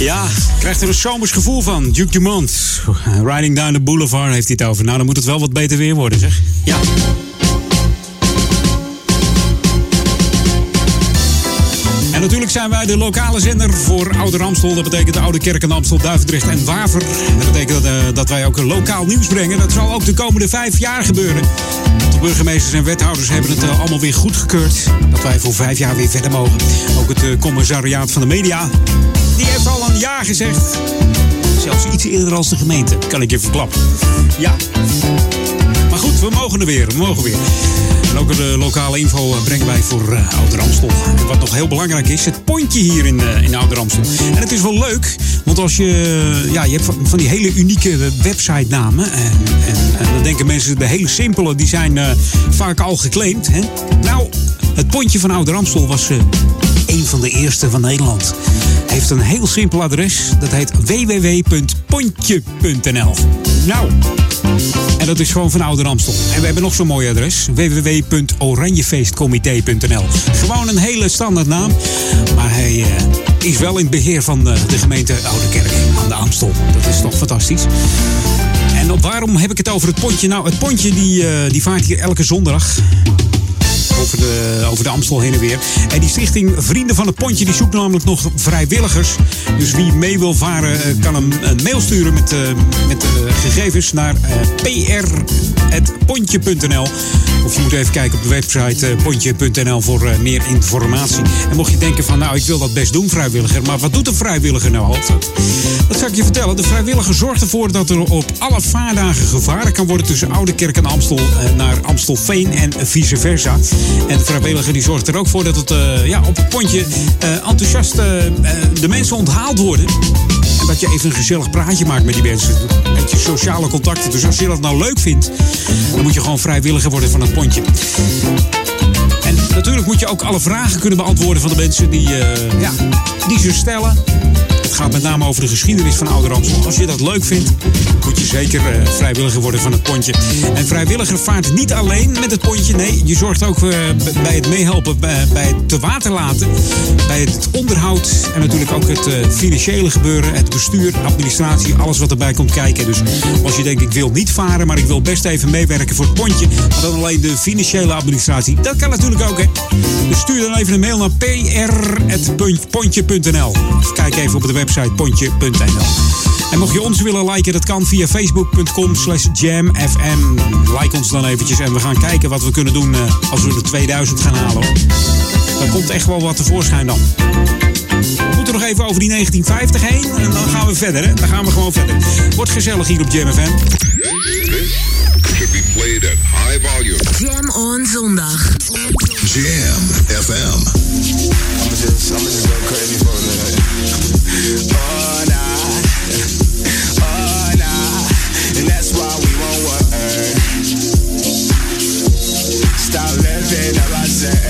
Ja, krijgt er een zomers gevoel van. Duke Dumont. Riding down the boulevard heeft hij het over. Nou, dan moet het wel wat beter weer worden, zeg. Ja. En natuurlijk zijn wij de lokale zender voor Oude Amstel. Dat betekent de Oude Kerk en Amstel, Duivendrecht en Waver. Dat betekent eh, dat wij ook lokaal nieuws brengen. Dat zal ook de komende vijf jaar gebeuren. De burgemeesters en wethouders hebben het eh, allemaal weer goedgekeurd. Dat wij voor vijf jaar weer verder mogen. Ook het eh, commissariaat van de media. Die heeft al een ja gezegd. Zelfs iets eerder als de gemeente, kan ik je verklappen. Ja. Maar goed, we mogen er weer. We mogen weer. En ook de lokale info eh, brengen wij voor uh, Ouder Amstel. Wat nog heel belangrijk is, het pontje hier in, uh, in Ouder Amstel. En het is wel leuk, want als je... Ja, je hebt van, die hele unieke website namen. En, en, en, dan denken mensen, de hele simpele, die zijn vaak al geclaimd. Hè? Nou, het pontje van Ouder Amstel was een van de eerste van Nederland. Heeft een heel simpel adres. Dat heet www.pontje.nl. Nou, en dat is gewoon van Ouder Amstel. En we hebben nog zo'n mooi adres. www.oranjefeestcomité.nl Gewoon een hele standaard naam. Maar hij uh, is wel in het beheer van de, de gemeente Oude Kerk aan de Amstel. Dat is toch fantastisch. En waarom heb ik het over het pontje? Nou, het pontje die, uh, die vaart hier elke zondag over de, over de Amstel heen en weer. En die stichting Vrienden van het Pontje die zoekt namelijk nog vrijwilligers. Dus wie mee wil varen kan een, een mail sturen met, uh, met uh, gegevens naar pr.pontje.nl. Of je moet even kijken op de website pontje.nl voor meer informatie. En mocht je denken van nou ik wil dat best doen vrijwilliger. Maar wat doet een vrijwilliger nou altijd? Dat zal ik je vertellen. De vrijwilliger zorgt ervoor dat er op alle vaardagen gevaren kan worden tussen Oudekerk en Amstel naar Amstelveen en vice versa. En de vrijwilliger die zorgt er ook voor dat het uh, ja, op het pontje uh, enthousiast de mensen onthaald worden. En dat je even een gezellig praatje maakt met die mensen. Een beetje sociale contacten. Dus als je dat nou leuk vindt, dan moet je gewoon vrijwilliger worden van het pontje. En natuurlijk moet je ook alle vragen kunnen beantwoorden van de mensen die, ja, die ze stellen. Het gaat met name over de geschiedenis van Ouder Amstel. Als je dat leuk vindt, moet je zeker uh, vrijwilliger worden van het pontje. En vrijwilliger vaart niet alleen met het pontje. Nee, je zorgt ook uh, bij het meehelpen bij, het te water laten. Bij het onderhoud en natuurlijk ook het uh, financiële gebeuren. Het bestuur, administratie, alles wat erbij komt kijken. Dus als je denkt, ik wil niet varen, maar ik wil best even meewerken voor het pontje. Maar dan alleen de financiële administratie. Dat kan natuurlijk ook, hè. Dus stuur dan even een mail naar pr.pontje.nl. Kijk even op de website pontje.nl. En mocht je ons willen liken, dat kan via facebook.com slash jamfm. Like ons dan eventjes en we gaan kijken wat we kunnen doen uh, als we de 2000 gaan halen. Daar komt echt wel wat tevoorschijn dan. We moeten nog even over die 1950 heen en dan gaan we verder. Hè? Dan gaan we gewoon verder. Wordt gezellig hier op Jam FM. This should be played at high volume. Jam on zondag. Jam FM. I'ma just, I'ma just go crazy for a minute. Stop living up, I say.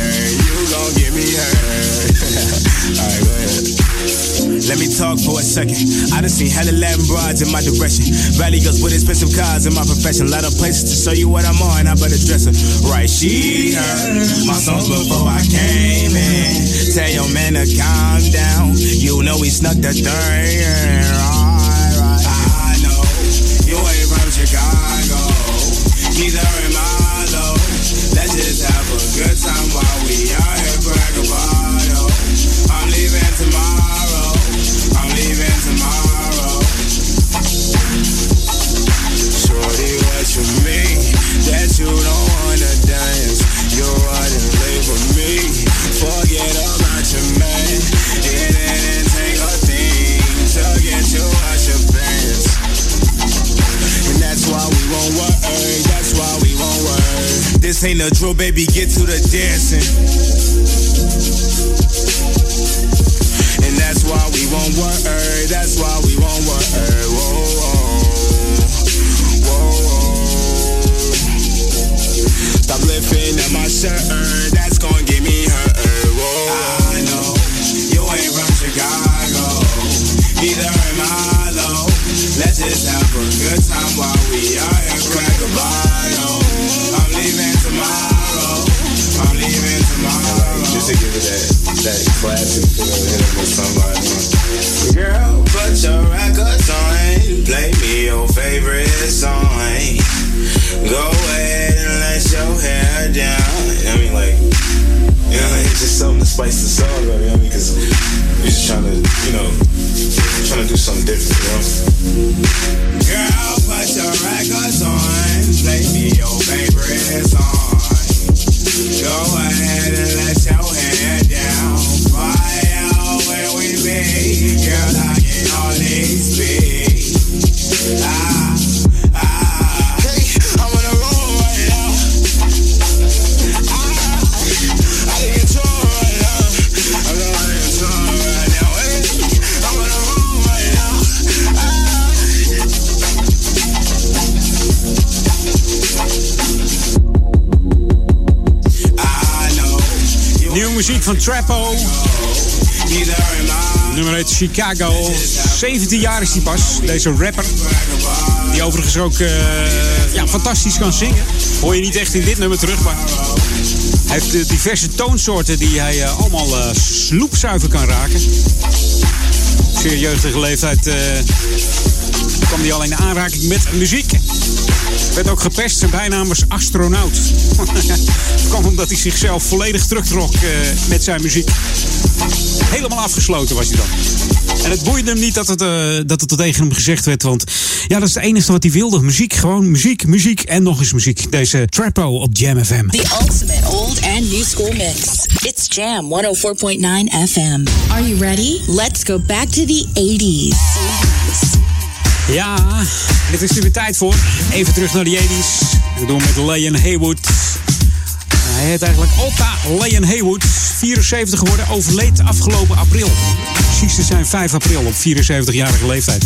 Let me talk for a second. I done seen hella Latin broads in my direction. Valley girls with expensive cars in my profession. Lot of places to show you what I'm on. I better dress her right. She heard my songs before I came in. Tell your man to calm down. You know he snuck the dirt. Right. I know you ain't from Chicago. Let's just have a good time while we are here bragging. I'm leaving tomorrow. I'm leaving tomorrow. Shorty, what you mean? That you don't wanna dance? You wanna play me? Forget about your man. It ain't to your pants. And that's why we won't. That's why we won't. This ain't a drill, baby. Get to the dancing. Why we won't worry. That's why we won't worry. Whoa, whoa, whoa. Stop lifting at my shirt. That's gonna get me hurt. Whoa. I know you ain't from Chicago. Neither just have a good time while we are a bottle. I'm leaving tomorrow. I'm leaving tomorrow. Just to give it that that classic feel, hit it with somebody. Girl, put your records on. Play me your favorite song. Go ahead and let your hair down. I mean, like, you know, it's just something to spice the song up. You know what I mean? Because we're just trying to, you know, trying to do something different. You know. Girl, put your records on. Play me your favorite song. Go ahead and let your hair down. Out where we be. Girl, I can only speak. Ah, van Trappo. Nummer heet Chicago. 17 jaar is hij pas, deze rapper. Die overigens ook eh, ja, fantastisch kan zingen. Hoor je niet echt in dit nummer terug, maar... Hij heeft eh, diverse toonsoorten die hij eh, allemaal sloepzuiver kan raken. Zeer jeugdige leeftijd kwam hij al in aanraking met muziek. Werd ook gepest. Zijn bijnaam was astronaut. Het kwam omdat hij zichzelf volledig terugtrok eh, met zijn muziek. Helemaal afgesloten was hij dan. En het boeide hem niet dat het, eh, dat het tegen hem gezegd werd. Want ja, dat is het enige wat hij wilde. Muziek, gewoon muziek, muziek en nog eens muziek. Deze Trappo op Jam FM. The ultimate old and new school mix. It's Jam 104.9 FM. Are you ready? Let's go back to the 80s. Ja, dit is er weer tijd voor. Even terug naar de 80s. We doen met Leon Haywood. Hij heet eigenlijk Otta Leon Haywood. 74 geworden, overleed afgelopen april. Precies te zijn 5 april op 74-jarige leeftijd.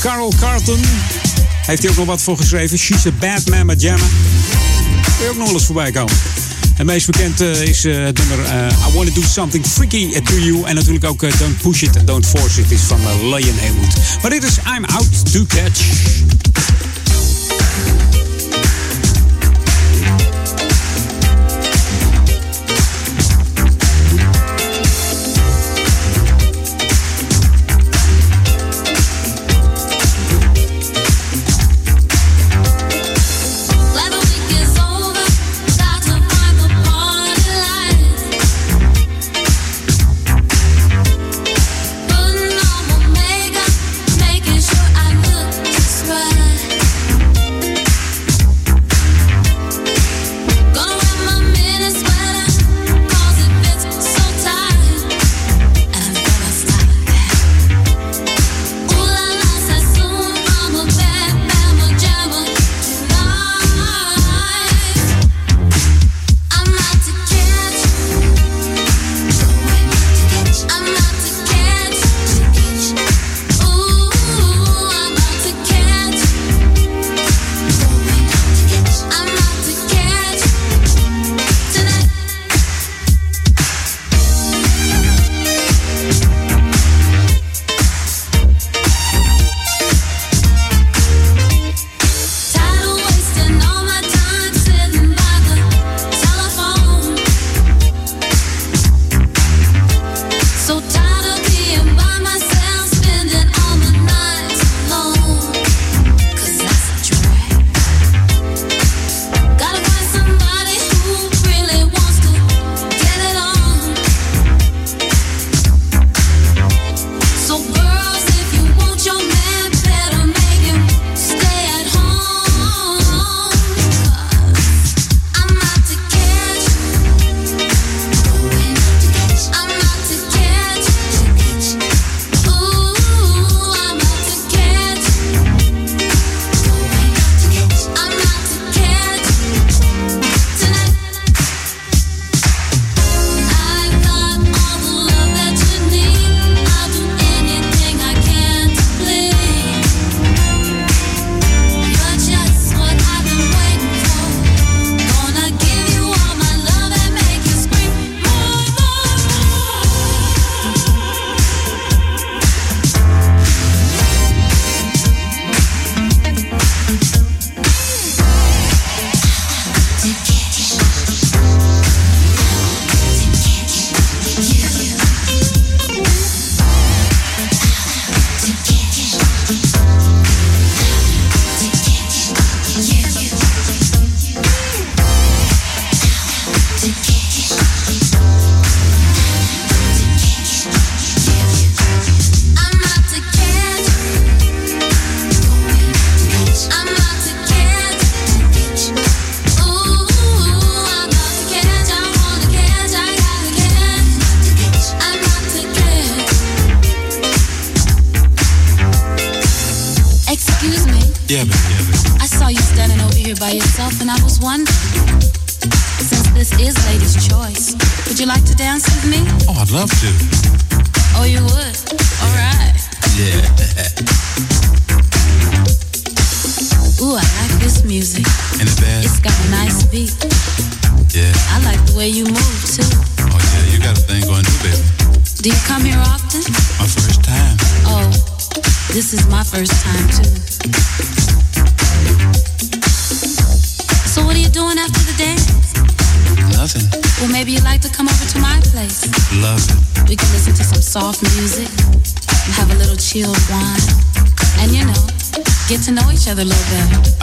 Carl Carlton heeft hij ook nog wat voor geschreven. She's a bad man met jammen. Kun je ook nog wel eens voorbij komen. Het meest bekend eh, is eh, het nummer eh, I Wanna Do Something Freaky To You. En natuurlijk ook Don't Push It, Don't Force It is van Leon Haywood. Maar dit is I'm Out To Catch.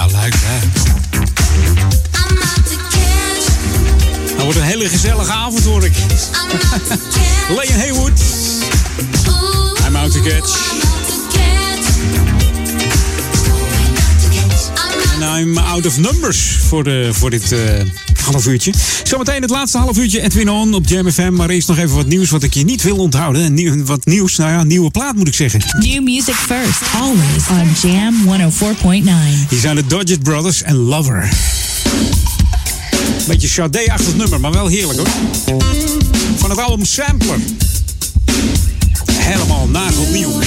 I like that. Dat wordt een hele gezellige avond hoor ik. Lane Haywood. I'm out to catch. And I'm out of numbers voor, de, voor dit... Uh, half uurtje. Zometeen het laatste half uurtje Edwin On op Jam FM. Maar eerst nog even wat nieuws wat ik je niet wil onthouden. Wat nieuws, nou ja, nieuwe plaat moet ik zeggen. New music first, always on Jam 104.9. Hier zijn de Dodger Brothers en Lover. Beetje Sade-achtig nummer, maar wel heerlijk hoor. Van het album Sampler. Helemaal nagelnieuw.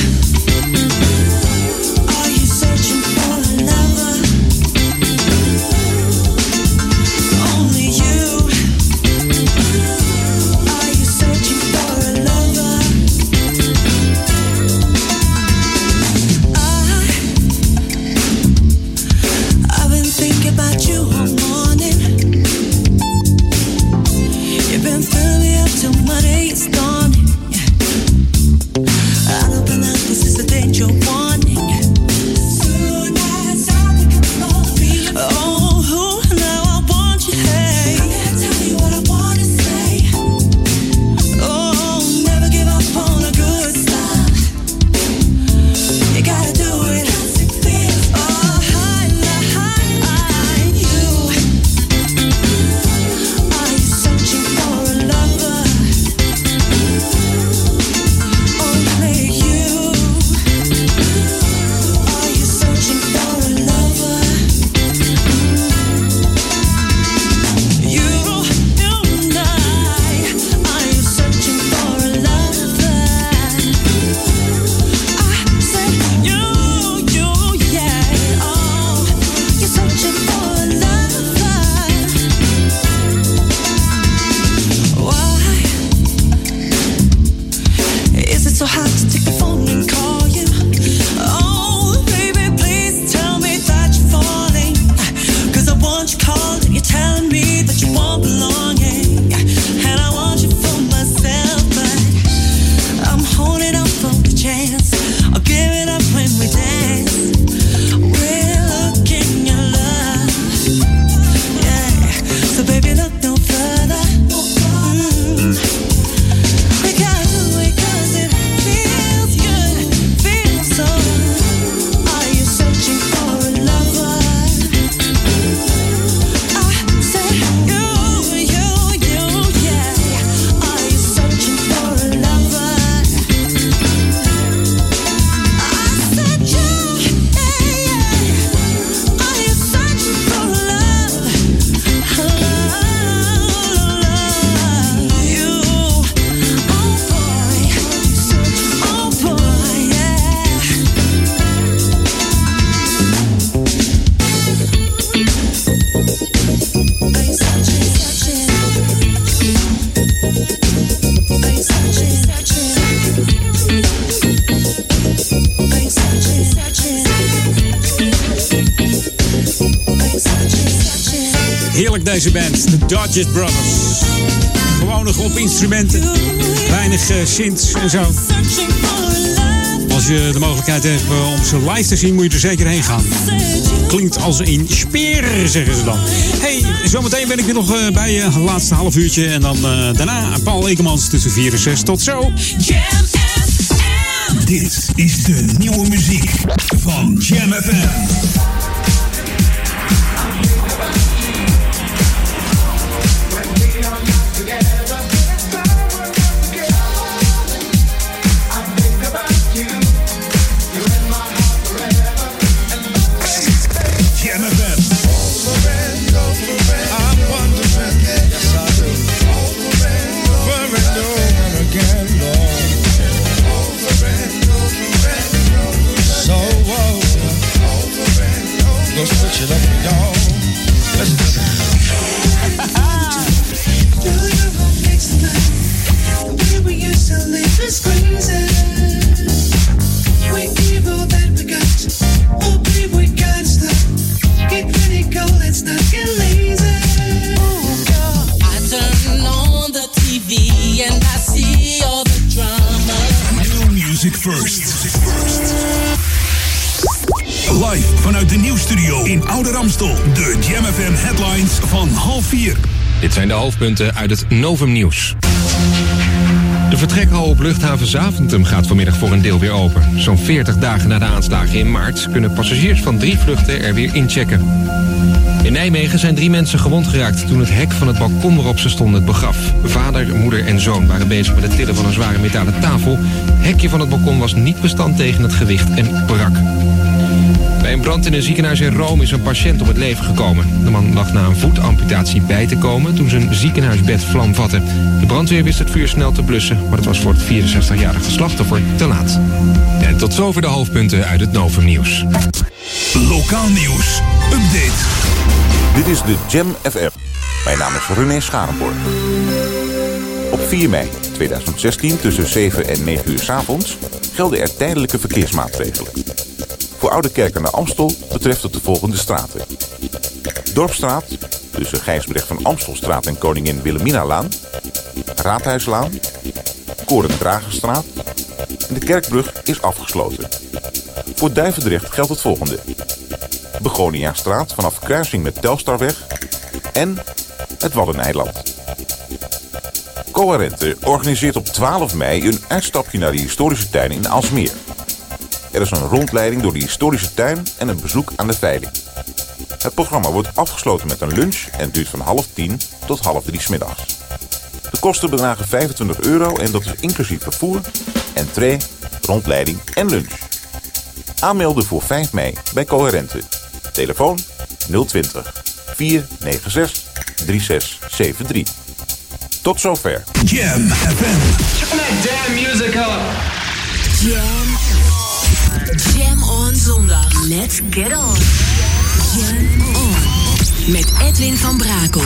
Righteous Brothers. Op instrumenten. Weinig uh, synths en zo. Als je de mogelijkheid hebt eh, om ze live te zien, moet je er zeker heen gaan. Klinkt als een speer, zeggen ze dan. hey, zometeen ben ik weer nog eh, bij je. Laatste half uurtje. En dan daarna Paul Ekemans tussen 4 en 6. Tot zo. Dit is de nieuwe muziek van Jam FM. Dit zijn de hoofdpunten uit het Novum Nieuws. De vertrekhal op luchthaven Zaventem gaat vanmiddag voor een deel weer open. Zo'n 40 dagen na de aanslagen in maart kunnen passagiers van drie vluchten er weer inchecken. In Nijmegen zijn drie mensen gewond geraakt toen het hek van het balkon waarop ze stonden het begaf. Vader, moeder en zoon waren bezig met het tillen van een zware metalen tafel. Het hekje van het balkon was niet bestand tegen het gewicht en brak. Bij een brand in een ziekenhuis in Rome is een patiënt om het leven gekomen. De man lag na een voetamputatie bij te komen toen zijn ziekenhuisbed vlam vatte. De brandweer wist het vuur snel te blussen, maar het was voor het 64-jarige slachtoffer te laat. En tot zover de hoofdpunten uit het Novum Nieuws. Lokaal nieuws. Update. Dit is de Jam FM. Mijn naam is René Scharenborg. Op 4 mei 2016 tussen 7 en 9 uur 's avonds gelden er tijdelijke verkeersmaatregelen. Voor Oude Kerk aan de Amstel betreft het de volgende straten. Dorpstraat tussen Gijsbrecht van Amstelstraat en Koningin Wilhelminalaan. Raadhuislaan. Korendragerstraat. En de Kerkbrug is afgesloten. Voor Duivendrecht geldt het volgende. Begoniastraat vanaf kruising met Telstarweg. En het Waddeneiland. Coherente organiseert op 12 mei een uitstapje naar de historische tuin in Alsmeer. Er is een rondleiding door de historische tuin en een bezoek aan de veiling. Het programma wordt afgesloten met een lunch en duurt van half tien tot half drie 's middags. De kosten bedragen 25 euro en dat is inclusief vervoer, entree, rondleiding en lunch. Aanmelden voor 5 mei bij Coherente. Telefoon 020 496 3673. Tot zover. Jam FM. Turn that damn music up. Jam. Jam on zondag. Let's get on. Jam on. Met Edwin van Brakel.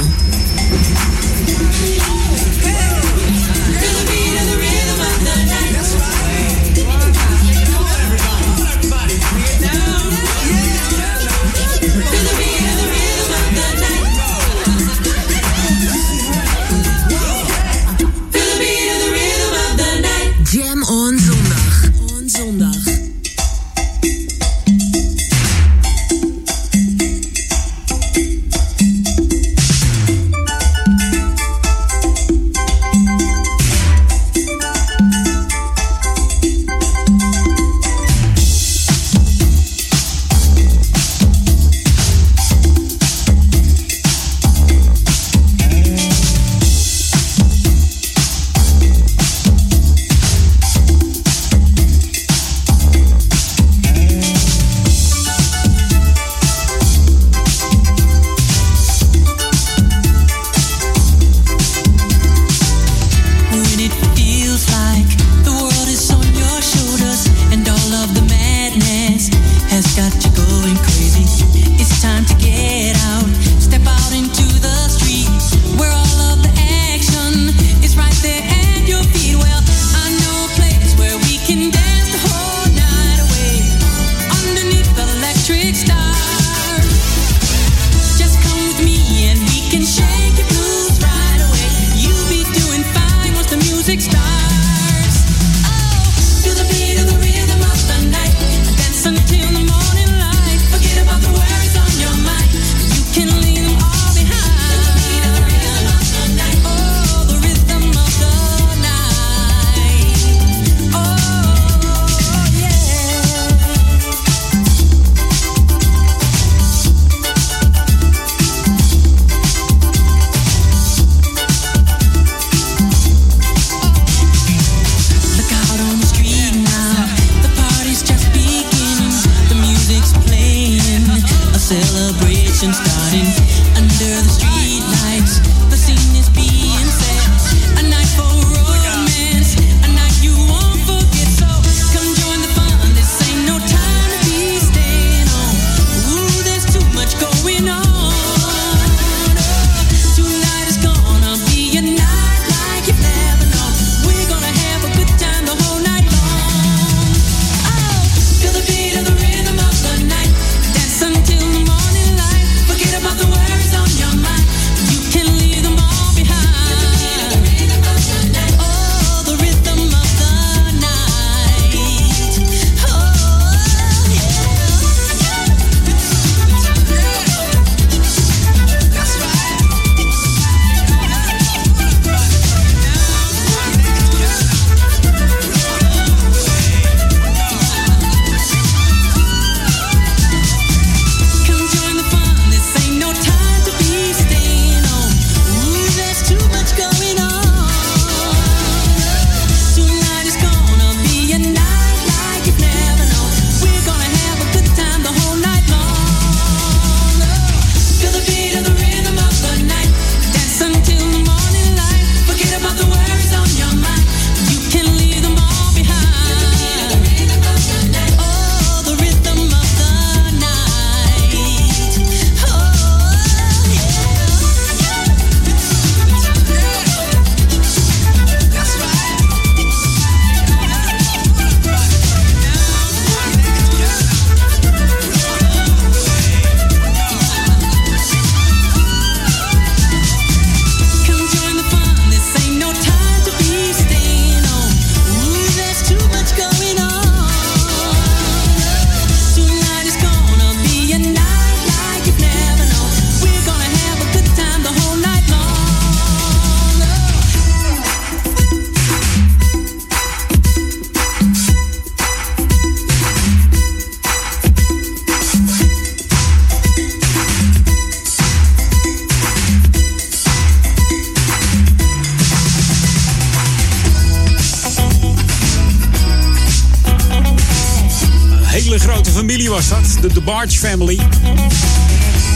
De DeBarge Family.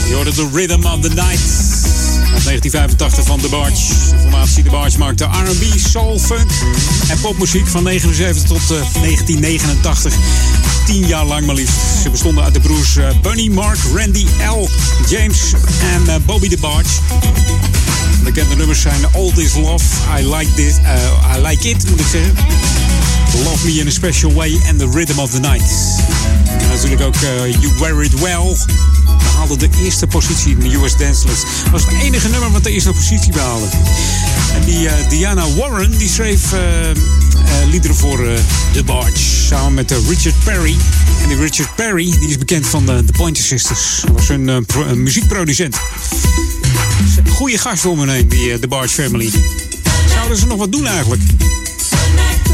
Je hoorde The Rhythm of the Night. Uit 1985 van DeBarge. De formatie DeBarge maakte R&B, soul, funk en popmuziek van 79 tot eh, 1989. Tien jaar lang maar liefst. Ze bestonden uit de broers eh, Bunny, Mark, Randy, L, James en eh, Bobby DeBarge. Bekende nummers zijn All This Love, I Like This, eh, I Like It moet ik zeggen. Love Me in a Special Way en The Rhythm of the Night. En natuurlijk ook eh, You Wear It Well. We haalden de eerste positie in de US Dance List. Was het enige nummer wat de eerste positie behaalde. En die eh, Diana Warren die schreef eh, liederen voor The Barge. Samen met Richard Perry. En die Richard Perry die is bekend van de, de Pointer Sisters. Was een, pro- een muziekproducent. Goede gasten om me heen, die The Barge Family. Zouden ze nog wat doen eigenlijk?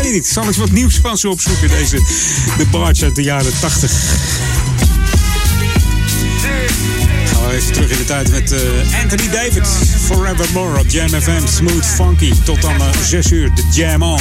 Ik weet niet. Zal ik eens wat nieuws van ze opzoeken, deze The Barge uit de jaren 80. Gaan we even terug in de tijd met eh, Anthony David. Forevermore op Jam FM. Smooth Funky. Tot dan 6 uur. De Jam On.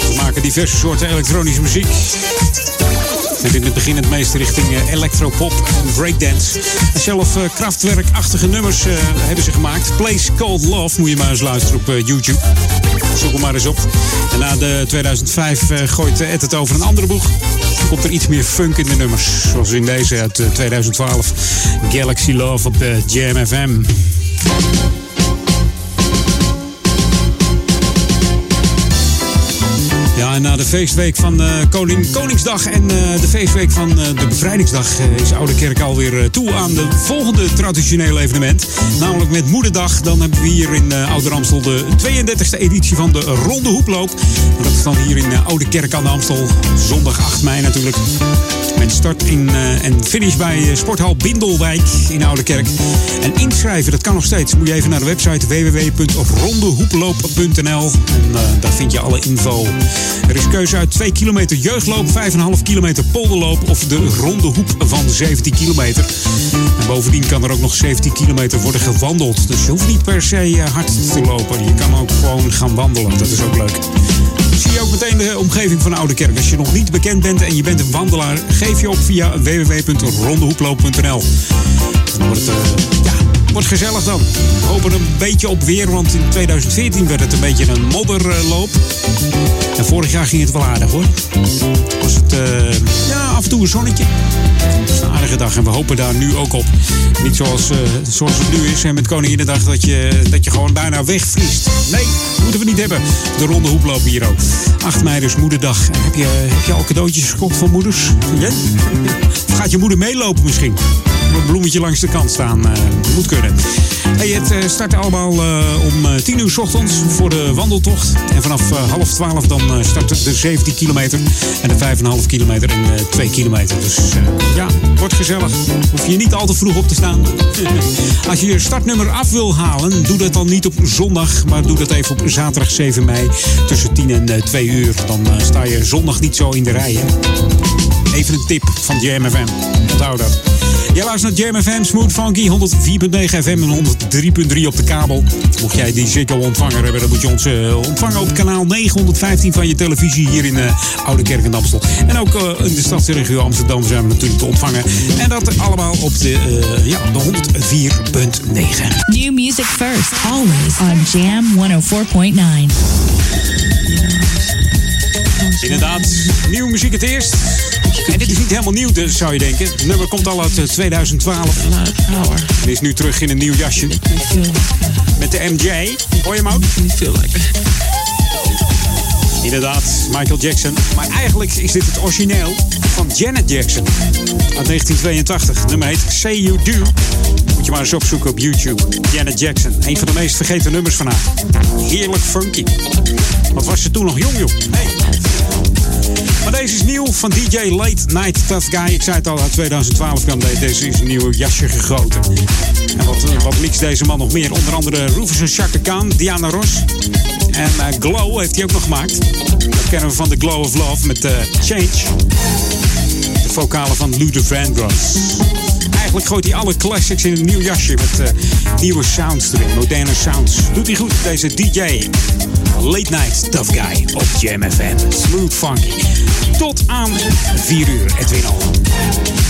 Ze maken diverse soorten elektronische muziek. Met in het begin het meest richting eh, electropop en breakdance. En zelf eh, krachtwerkachtige nummers eh, hebben ze gemaakt. Place Called Love moet je maar eens luisteren op YouTube. Zoek hem maar eens op. En na de 2005 eh, gooit Ed het over een andere boeg. Komt er iets meer funk in de nummers. Zoals in deze uit eh, 2012. Galaxy Love op Jam FM. Na de feestweek van eh, Koning, Koningsdag en eh, de feestweek van eh, de Bevrijdingsdag is Oude Kerk alweer toe aan de volgende traditionele evenement. Namelijk met Moederdag. Dan hebben we hier in Oude Amstel de 32e editie van de Ronde Hoeploop. Dat is dan hier in Oude Kerk aan de Amstel. Zondag 8 mei natuurlijk. Met start in, en finish bij Sporthal Bindelwijk in Oude Kerk. En inschrijven, dat kan nog steeds. Moet je even naar de website www.rondehoeploop.nl. En daar vind je alle info. Er keuze uit 2 kilometer jeugdloop, 5,5 kilometer polderloop of de ronde hoep van 17 kilometer. En bovendien kan er ook nog 17 kilometer worden gewandeld. Dus je hoeft niet per se eh, hard te lopen. Je kan ook gewoon gaan wandelen. Dat is ook leuk. Zie je ook meteen de omgeving van Oude Kerk. Als je nog niet bekend bent en je bent een wandelaar, geef je op via www.rondehoeploop.nl. Eh, wordt gezellig dan. We hopen een beetje op weer, want in 2014 werd het een beetje een modderloop. En vorig jaar ging het wel aardig hoor. Was het eh, ja, af en toe een zonnetje. Het is een aardige dag en we hopen daar nu ook op. Niet zoals, eh, zoals het nu is en met Koninginnedag dat je, dat je gewoon daarna wegvriest. Nee, moeten we niet hebben. De ronde hoeploop hier ook. 8 mei dus moederdag. Heb je, heb je al cadeautjes gekocht van moeders? Ja? Of gaat je moeder meelopen misschien? Een bloemetje langs de kant staan. eh, moet kunnen. Hey, het eh, start allemaal eh, om eh, 10 uur s ochtends voor de wandeltocht. En vanaf eh, half 12 dan eh, start de 17 kilometer. En de 5,5 kilometer en eh 2 kilometer. Dus eh, ja, wordt gezellig. Hoef je niet al te vroeg op te staan. Als je je startnummer af wil halen, doe dat dan niet op zondag. Maar doe dat even op zaterdag 7 mei tussen 10 en eh, 2 uur. Dan eh, sta je zondag niet zo in de rij. Even een tip van JMFM. Onthoud dat. Jij luistert naar Jam FM, Smooth Funky, 104.9 FM en 103.3 op de kabel. Mocht jij die Ziggo ontvanger hebben, dan moet je ons eh, ontvangen op kanaal 915 van je televisie hier in uh, Oude Kerk en Amstel. En ook uh, in de stadsregio Amsterdam zijn we natuurlijk te ontvangen. En dat allemaal op de, ja, de 104.9. New music first, always on Jam 104.9. Inderdaad, nieuwe muziek het eerst. En dit is niet helemaal nieuw, dus zou je denken. Het nummer komt al uit 2012. En is nu terug in een nieuw jasje. Met de MJ. Hoor je hem ook? Inderdaad, Michael Jackson. Maar eigenlijk is dit het origineel van Janet Jackson. Uit 1982. Nummer heet Say You Do. Moet je maar eens opzoeken op YouTube. Janet Jackson. Een van de meest vergeten nummers van haar. Heerlijk funky. Wat was ze toen nog jong, joh. Hey. Maar deze is nieuw van DJ Late Night Tough Guy. Ik zei het al, uit 2012 kwam deze is een nieuw jasje gegoten. En wat, wat mixt deze man nog meer? Onder andere Rufus en Chaka Khan, Diana Ross. En uh, Glow heeft hij ook nog gemaakt. Dat kennen we van The Glow of Love met uh, Change. De vocalen van Luther Vandross. Eigenlijk gooit hij alle classics in een nieuw jasje met nieuwe sounds erin, moderne sounds. Doet hij goed, deze DJ. Late Night Tough Guy op Jam FM. Smooth Funky. Tot aan 4 uur, Edwin Al.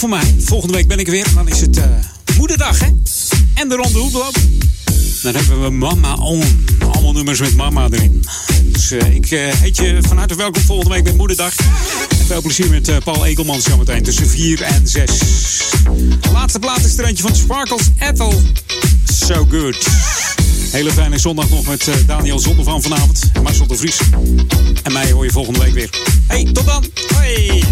Voor mij. Volgende week ben ik er weer. Dan is het eh, moederdag, hè? En de ronde hoeploop. Dan hebben we Mama On. Allemaal nummers met mama erin. Dus eh, ik eh, heet je van harte welkom volgende week met moederdag. Veel plezier met Paul Ekelman zometeen tussen 4 en 6. Laatste plaat is er eentje van Sparkles Ethel. So good. Hele fijne zondag nog met Daniel Zonder van vanavond. Marcel de Vries. En mij hoor je volgende week weer. Hey, tot dan. Hoi.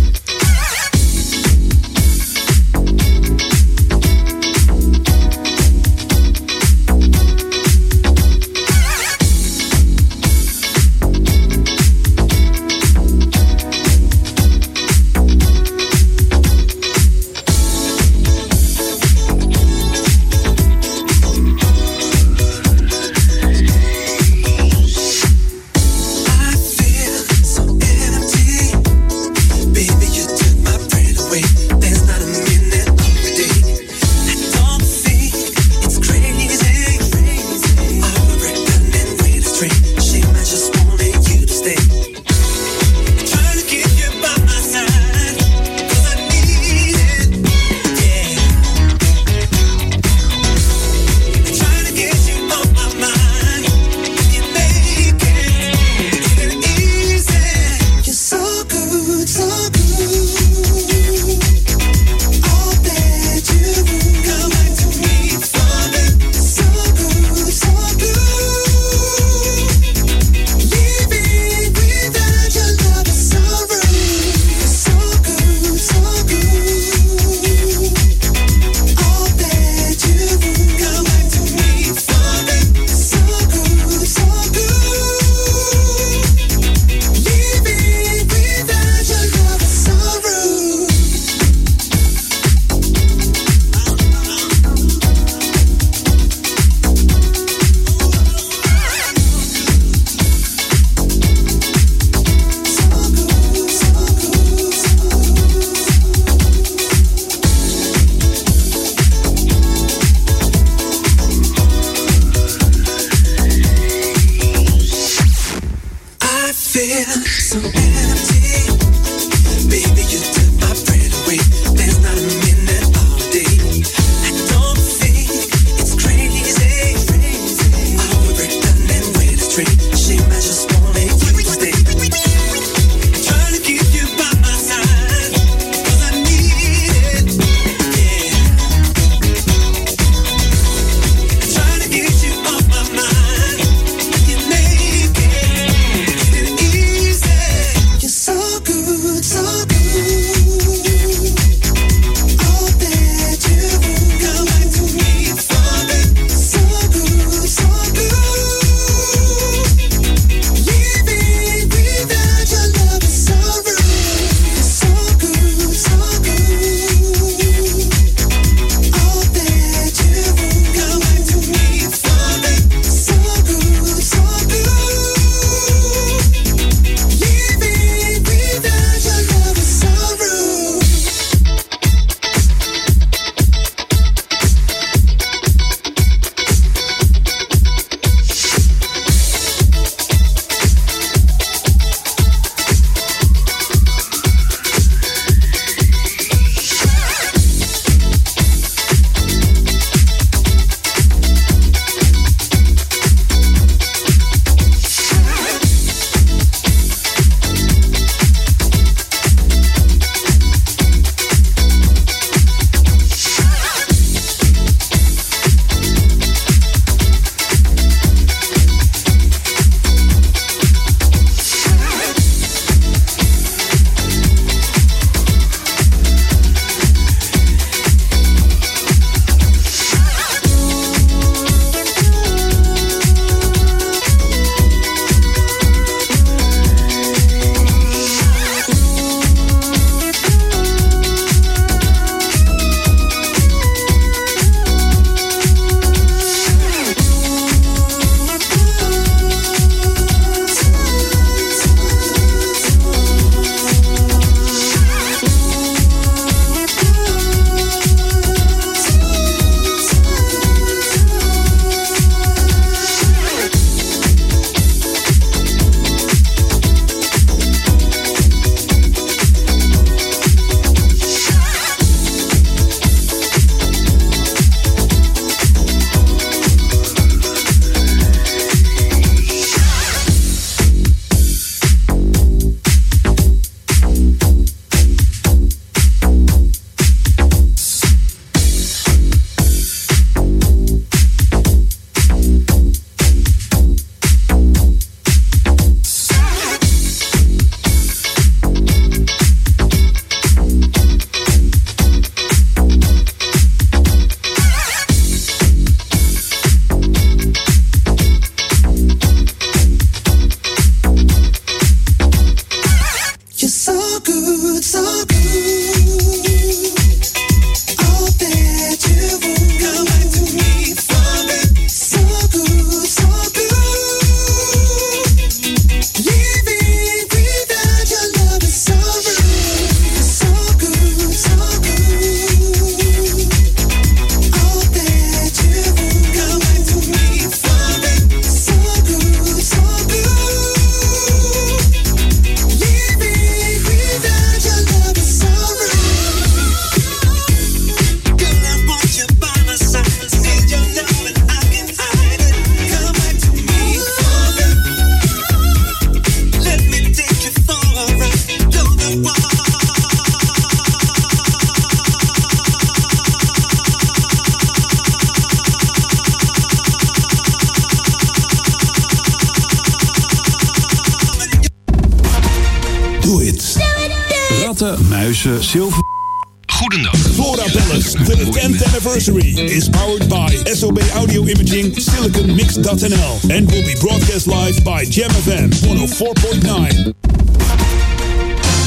SiliconMix.nl, and will be broadcast live by Jam FM 104.9.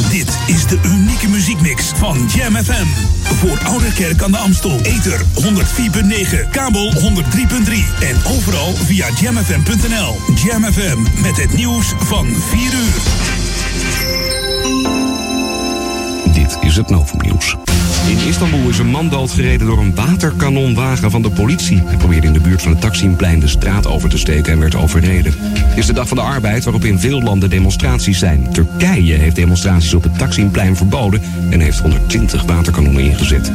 Dit is de unieke muziekmix van Jam FM. Voor Oude Kerk aan de Amstel. Ether 104.9, kabel 103.3 en overal via jamfm.nl. Jam FM met het nieuws van 4 uur. Dit is het Novumnieuws. In Istanbul is een man doodgereden door een waterkanonwagen van de politie. Hij probeerde in de buurt van het Taksimplein de straat over te steken en werd overreden. Het is de dag van de arbeid waarop in veel landen demonstraties zijn. Turkije heeft demonstraties op het Taksimplein verboden en heeft 120 waterkanonnen ingezet.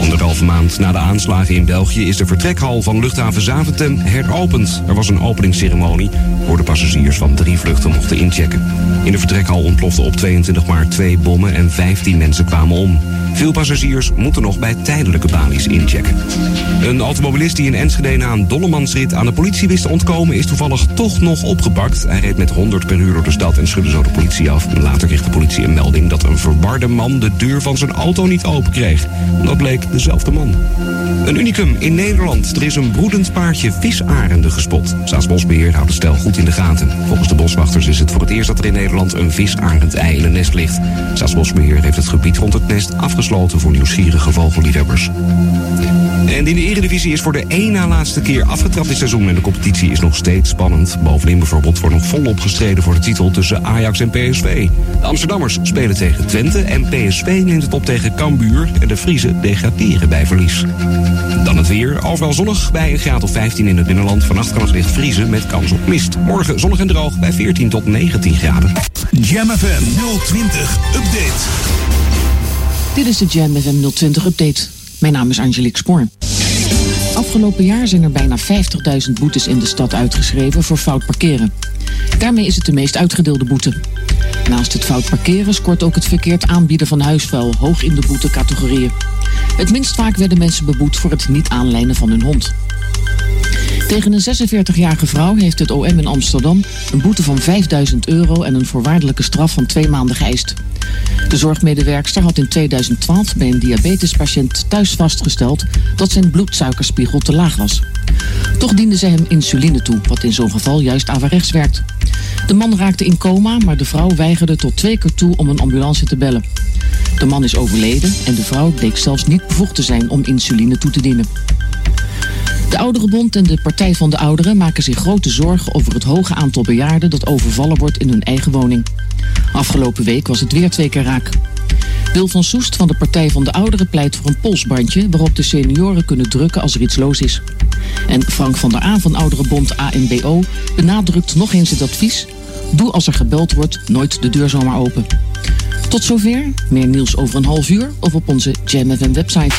Anderhalve maand na de aanslagen in België is de vertrekhal van luchthaven Zaventem heropend. Er was een openingsceremonie voor de passagiers van drie vluchten mochten inchecken. In de vertrekhal ontploften op 22 maart twee bommen en 15 mensen kwamen om. Veel passagiers moeten nog bij tijdelijke balies inchecken. Een automobilist die in Enschede na een dollemansrit aan de politie wist te ontkomen... is toevallig toch nog opgepakt. Hij reed met 100 per uur door de stad en schudde zo de politie af. Later kreeg de politie een melding dat een verwarde man de deur van zijn auto niet open kreeg. Dat bleek dezelfde man. Een unicum in Nederland. Er is een broedend paardje visarenden gespot. Staatsbosbeheer houdt het stel goed in de gaten. Volgens de boswachters is het voor het eerst dat er in Nederland een visarend-ei in een nest ligt. Staatsbosbeheer heeft het gebied rond het nest afgesloten voor nieuwsgierige vogelliefhebbers. En in de Eredivisie is voor de één na laatste keer afgetrapt dit seizoen en de competitie is nog steeds spannend. Bovenin bijvoorbeeld wordt nog volop gestreden voor de titel tussen Ajax en PSV. De Amsterdammers spelen tegen Twente en PSV neemt het op tegen Cambuur en de Friese degraderen bij verlies. Dan het weer. Overal zonnig bij een graad of 15 in het binnenland. Vannacht kan het licht vriezen met kans op mist. Morgen zonnig en droog bij 14 tot 19 graden. Jam FM 020 Update. Dit is de Jam FM 020 update. Mijn naam is Angelique Spoor. Afgelopen jaar zijn er bijna 50.000 boetes in de stad uitgeschreven voor fout parkeren. Daarmee is het de meest uitgedeelde boete. Naast het fout parkeren scoort ook het verkeerd aanbieden van huisvuil hoog in de boetecategorieën. Het minst vaak werden mensen beboet voor het niet aanlijnen van hun hond. Tegen een 46-jarige vrouw heeft het OM in Amsterdam een boete van 5000 euro en een voorwaardelijke straf van twee maanden geëist. De zorgmedewerkster had in 2012 bij een diabetespatiënt thuis vastgesteld dat zijn bloedsuikerspiegel te laag was. Toch diende ze hem insuline toe, wat in zo'n geval juist averechts werkt. De man raakte in coma, maar de vrouw weigerde tot twee keer toe om een ambulance te bellen. De man is overleden en de vrouw bleek zelfs niet bevoegd te zijn om insuline toe te dienen. De Ouderenbond en de Partij van de Ouderen maken zich grote zorgen over het hoge aantal bejaarden dat overvallen wordt in hun eigen woning. Afgelopen week was het weer twee keer raak. Wil van Soest van de Partij van de Ouderen pleit voor een polsbandje waarop de senioren kunnen drukken als er iets los is. En Frank van der Aan van Ouderenbond ANBO benadrukt nog eens het advies: doe als er gebeld wordt nooit de deur zomaar open. Tot zover. Meer nieuws over een half uur of op onze Jam FM website.